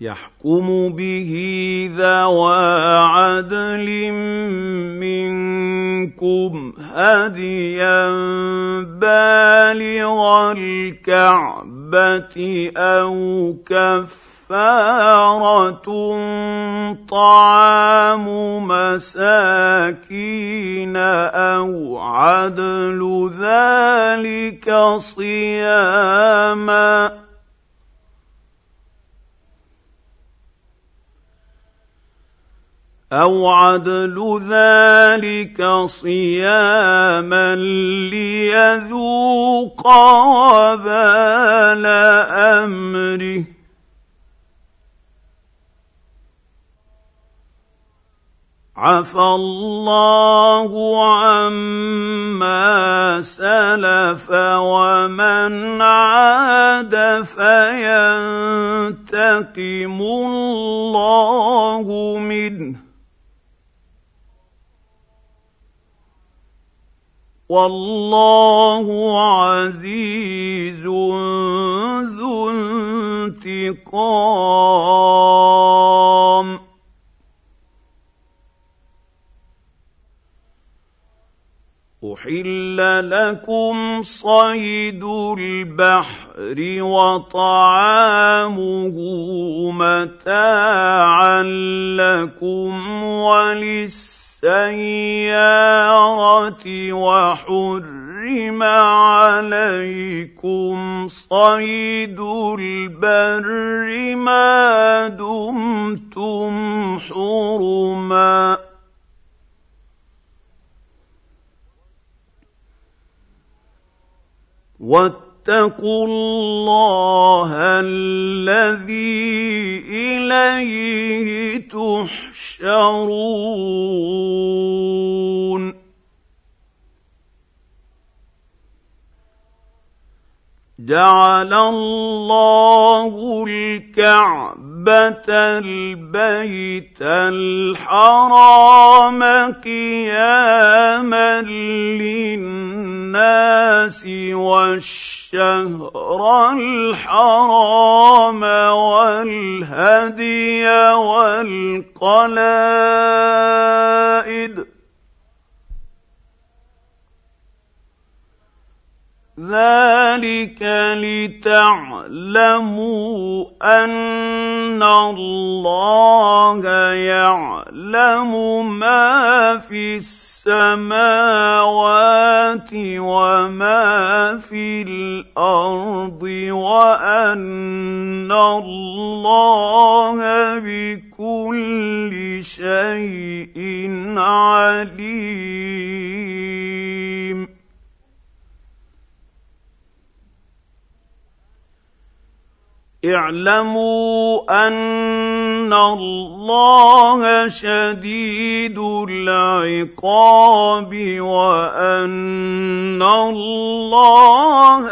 يحكم به ذوى عدل منكم هديا بالغ الكعبة أو كفارة طعام مساكين أو عدل ذلك صياما أو عدل ذلك صياما ليذوق وبال امره عفى الله عما سلف ومن عاد فينتقم الله منه والله عزيز ذو انتقام. احل لكم صيد البحر وطعامه متاعا لكم وللسلام السياره وحرم عليكم صيد البر ما دمتم حرما. واتقوا الله الذي إليه تحشرون. جعل الله الكعبة البيت الحرام قياما للناس والشهر الحرام والهدي والقلائد ذلك لتعلموا أن الله يعلم ما في السماوات وما في الأرض وأن الله بكل شيء عليم. اعلموا أن الله شديد العقاب وأن الله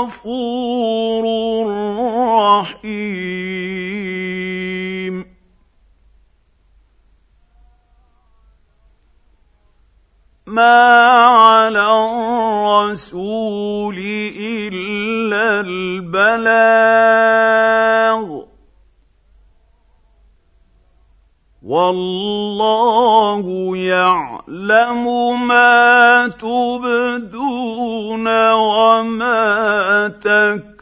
غفور رحيم. ما على الرسول إلا البلاغ. والله يعلم ما تبدون وما تكتمون.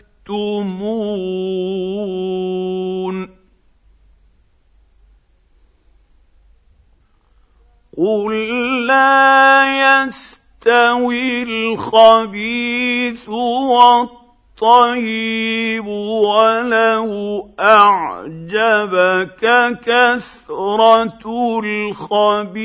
قل لا يستوي الخبيث والطيب. ولو أعجبك كثرة الخبيث.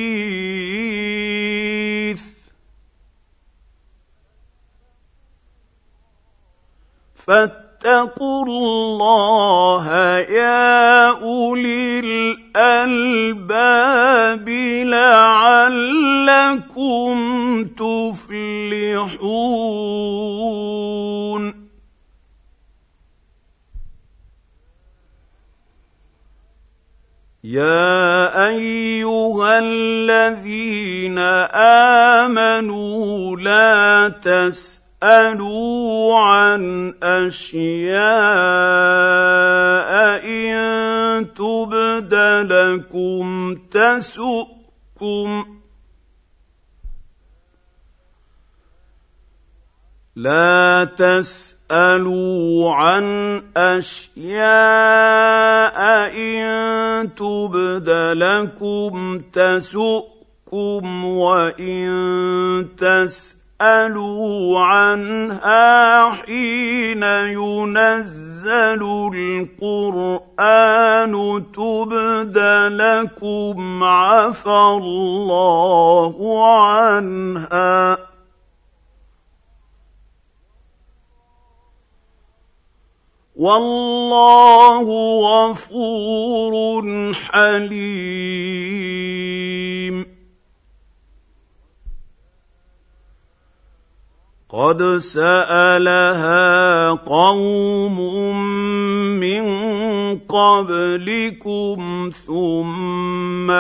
فاتقوا الله يا أولي الألباب لعلكم تفلحون. يا ايها الذين امنوا لا تسألوا اسالوا عن اشياء ان تبد لكم تسؤكم لا تسالوا عن اشياء ان تبد لكم تسؤكم وان تسالوا عنها حين ينزل القران تبد لكم عفى الله عنها والله غفور حليم. قد سألها قوم من قبلكم ثم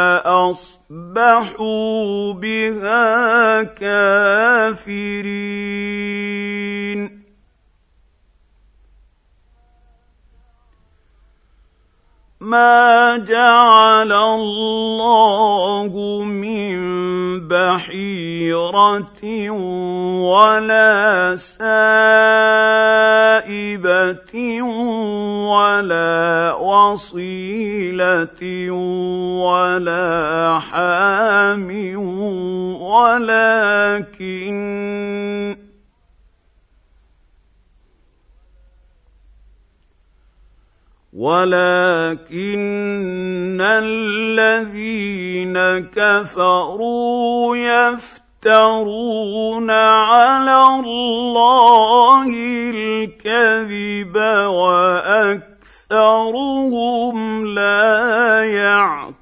أصبحوا بها كافرين. ما جعل الله من بحيره ولا سائبه ولا وصيله ولا حام ولكن ولكن الذين كفروا يفترون على الله الكذب واكثرهم لا يعقلون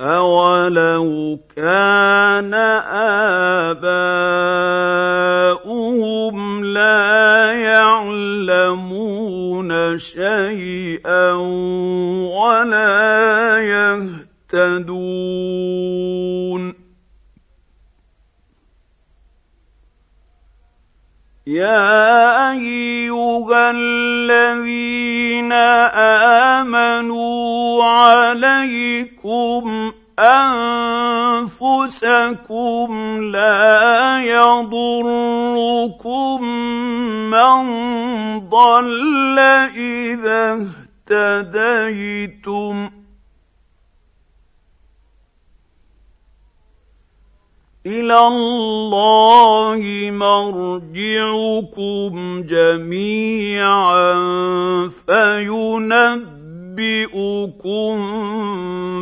أولو كان آباؤهم لا يعلمون شيئا ولا يهتدون يا أيها الذين آمنوا عليكم أنفسكم لا يضركم من ضل إذا اهتديتم. إلى الله مرجعكم جميعا فينبئكم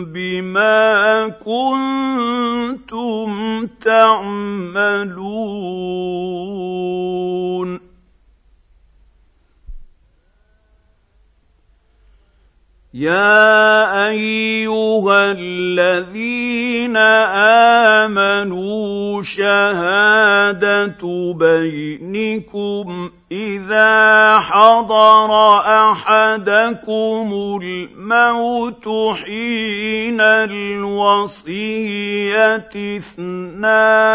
بما كنتم تعملون. يا ايها الذين امنوا شهاده بينكم اذا حضر احدكم الموت حين الوصيه اثنان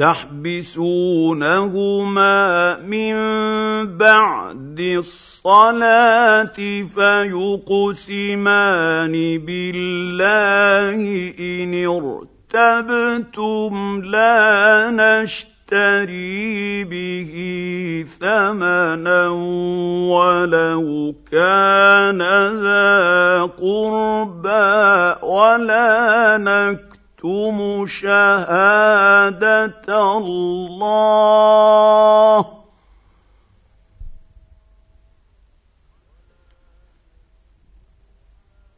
تحبسونهما من بعد الصلاة فيقسمان بالله إن ارتبتم لا نشتري به ثمنا ولو كان ذا قربى ولا نكتب نكتم شهاده الله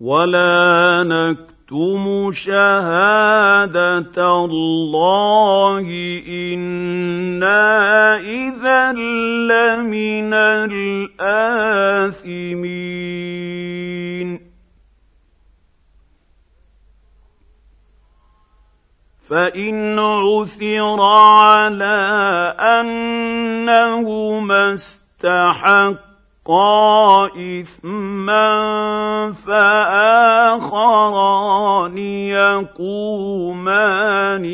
ولا نكتم شهاده الله أنا اذا لمن الاثمين فإن عثر على أنهما استحقا إثما فآخران يقومان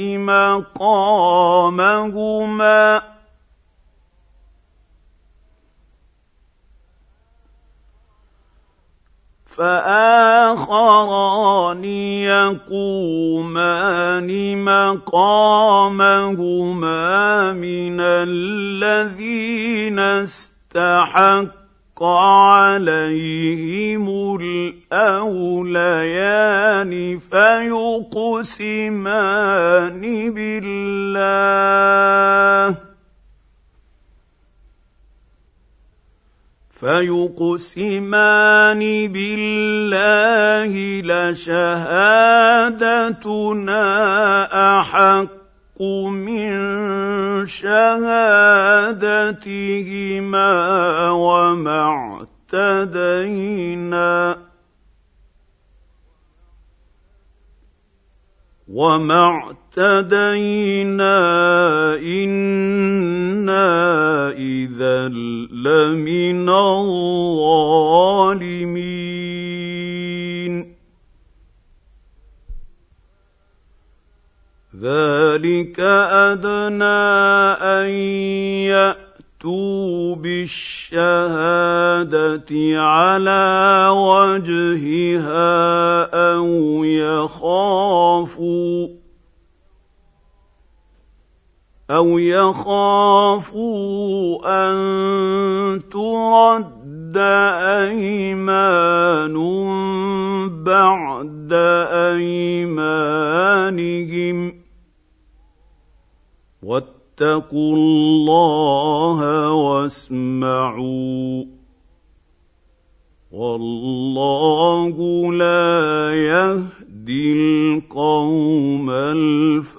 مقامهما. فآخران يقومان مقامهما من الذين استحق عليهم الأوليان فيقسمان بالله فيقسمان بالله لشهادتنا أحق من شهادتهما وما اعتدينا وما اهتدينا أنا اذا لمن الظالمين ذلك ادنى ان ياتوا بالشهاده على وجهها أو يخافوا أو يخافوا ان ترد ايمان بعد ايمانهم فاتقوا الله واسمعوا والله لا يهدي القوم الفاسقين.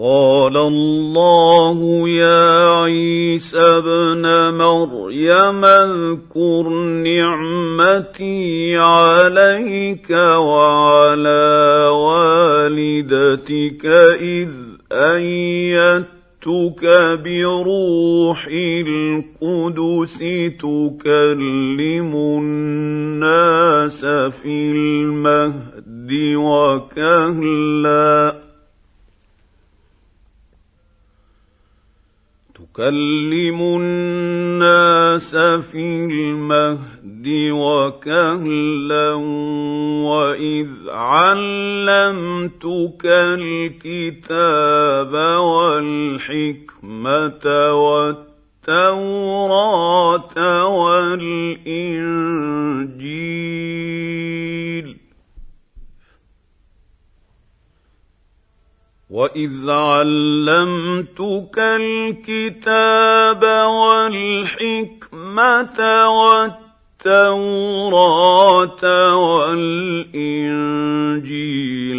قال الله يا عيسى ابن مريم اذكر نعمتي عليك وعلى والدتك إذ أيدتك بروح القدس تكلم الناس في المهد وكهلا. تكلم الناس في المهد وكهلا وإذ علمتك الكتاب والحكمة والتوراة والإنجيل واذ علمتك الكتاب والحكمه والتوراه والانجيل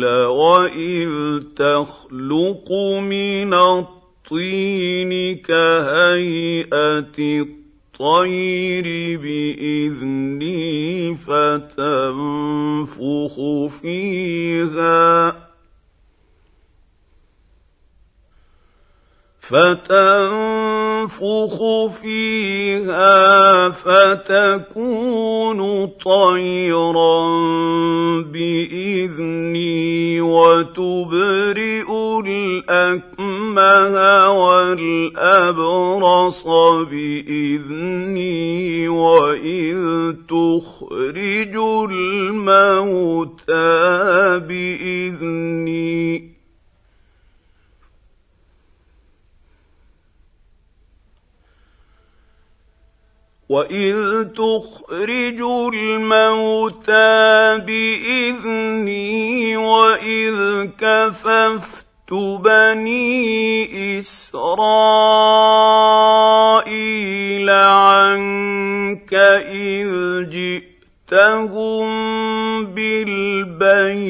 واذ تخلق من الطين كهيئه الطير باذني فتنفخ فيها فتنفخ فيها فتكون طيرا بإذني وتبرئ الأكمه والأبرص بإذني وإذ تخرج الموتى بإذني. واذ تخرج الموتى باذني واذ كففت بني اسرائيل عنك اذ جئتهم بالبينات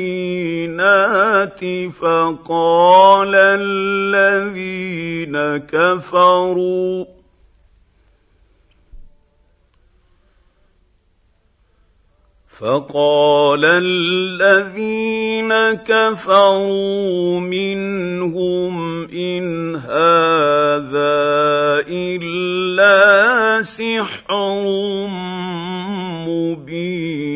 فقال الذين كفروا فقال الذين كفروا منهم إن هذا إلا سحر مبين.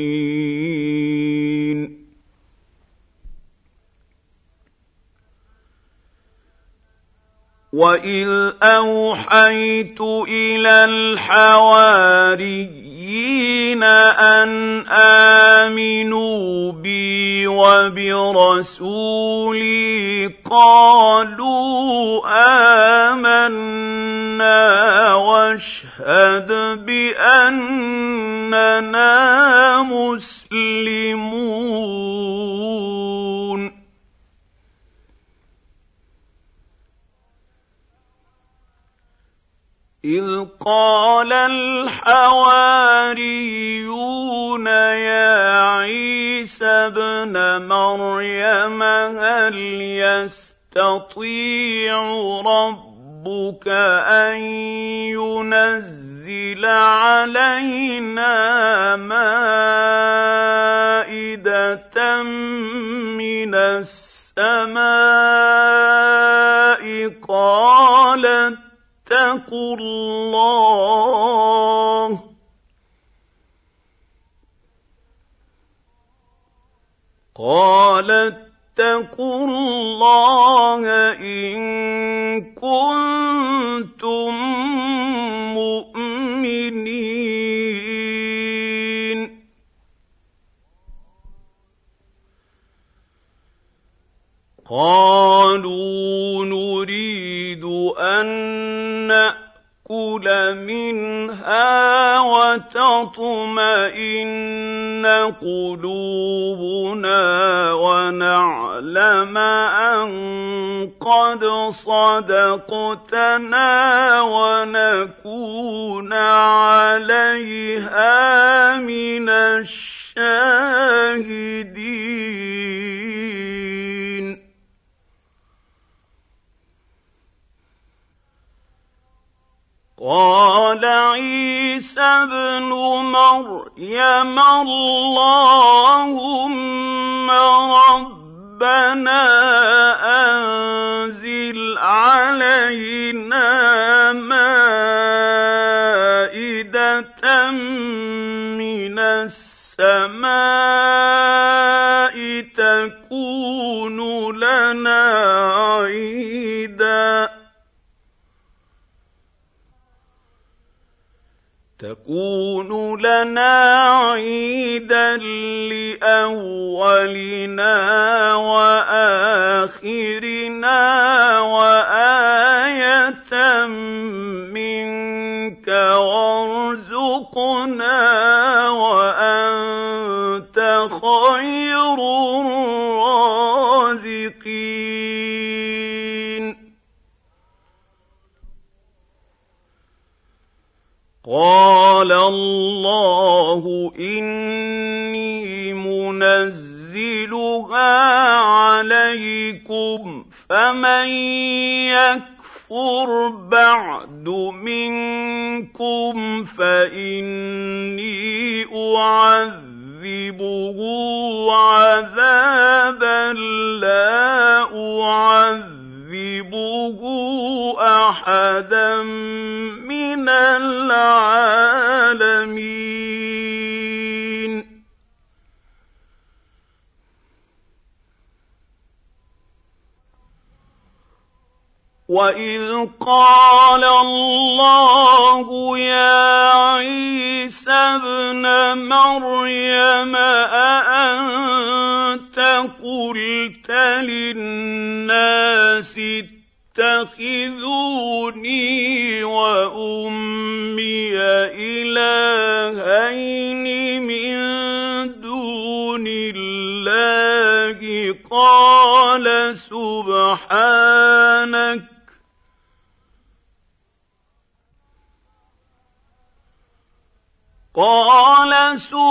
واذ اوحيت إلى الحواري النبيين أن آمنوا بي وبرسولي قالوا آمنا واشهد بأننا مسلمون. إذ قال الحواريون يا عيسى ابن مريم هل يستطيع ربك أن ينزل علينا مائدة من السماء؟ قالت واتقوا الله. قال اتقوا الله إن كنتم مؤمنين. قالوا نريد أن ناكل منها وتطمئن قلوبنا ونعلم ان قد صدقتنا ونكون عليها من الشاهدين قال عيسى ابن مريم اللهم ربنا أنزل علينا مائدة من السماء تكون لنا عيدا. تكون لنا عيدا لأولنا وآخرنا وآية منك وارزقنا وانت قال الله إني منزلها عليكم فمن يكفر بعد منكم فإني أعذبه عذابا لا اعذبه أحدا من العالمين. واذ قال الله يا عيسى ابن مريم اانت قلت للناس اتخذوني وامي الهين من دون الله قال سبحانك قال سبحانك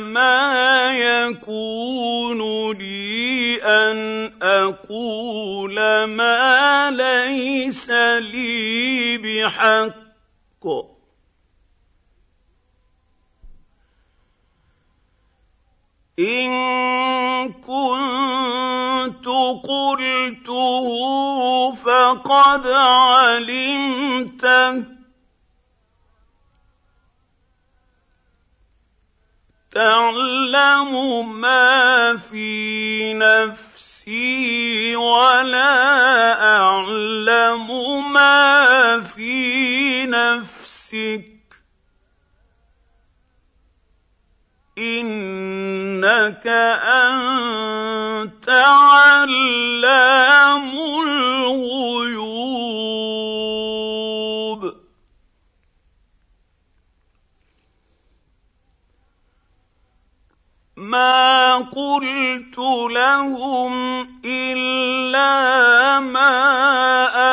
ما يكون لي أن أقول ما ليس لي بحق. إن كنت قلته فقد علمته تعلم ما في نفسي ولا اعلم ما في نفسك انك انت علام ما قلت لهم إلا ما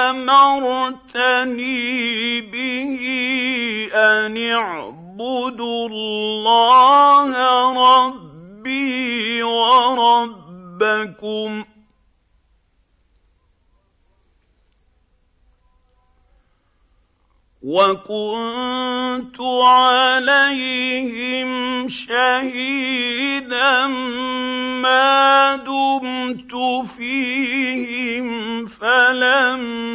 أمرتني به أن اعبدوا الله ربي وربكم. وكنت عليهم شهيدا ما دمت فيهم فلما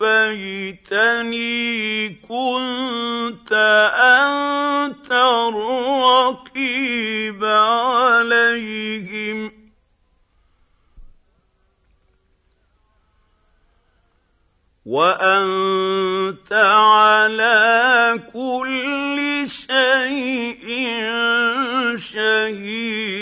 توفيتني كنت أنت الرقيب عليهم وأنت على كل شيء شهيد.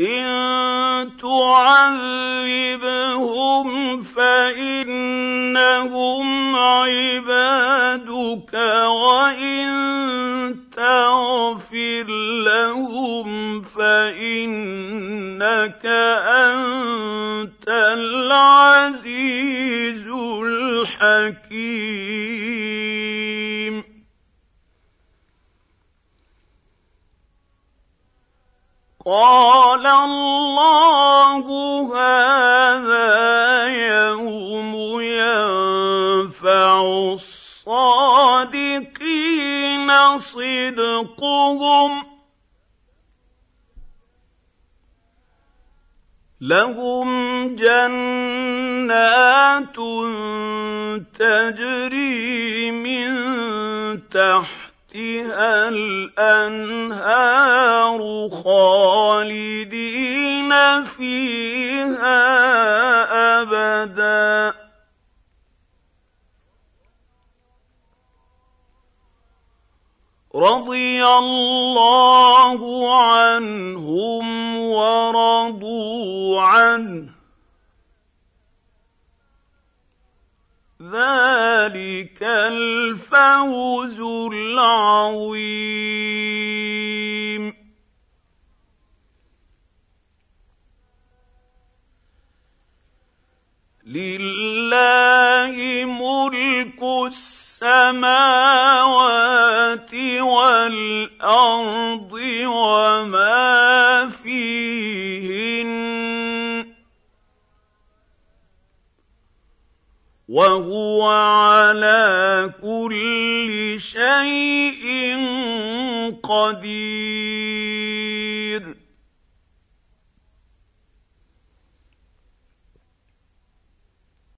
إن تعذبهم فإنهم عبادك وإن تغفر لهم فإنك أنت العزيز الحكيم. قال الله هذا يوم ينفع الصادقين. صدقهم لهم جنات تجري من تحتها الانهار خالدين فيها ابدا رضي الله عنهم ورضوا عنه. ذلك الفوز العظيم. لله ملك السماء السماوات والأرض وما فيهن وهو على كل شيء قدير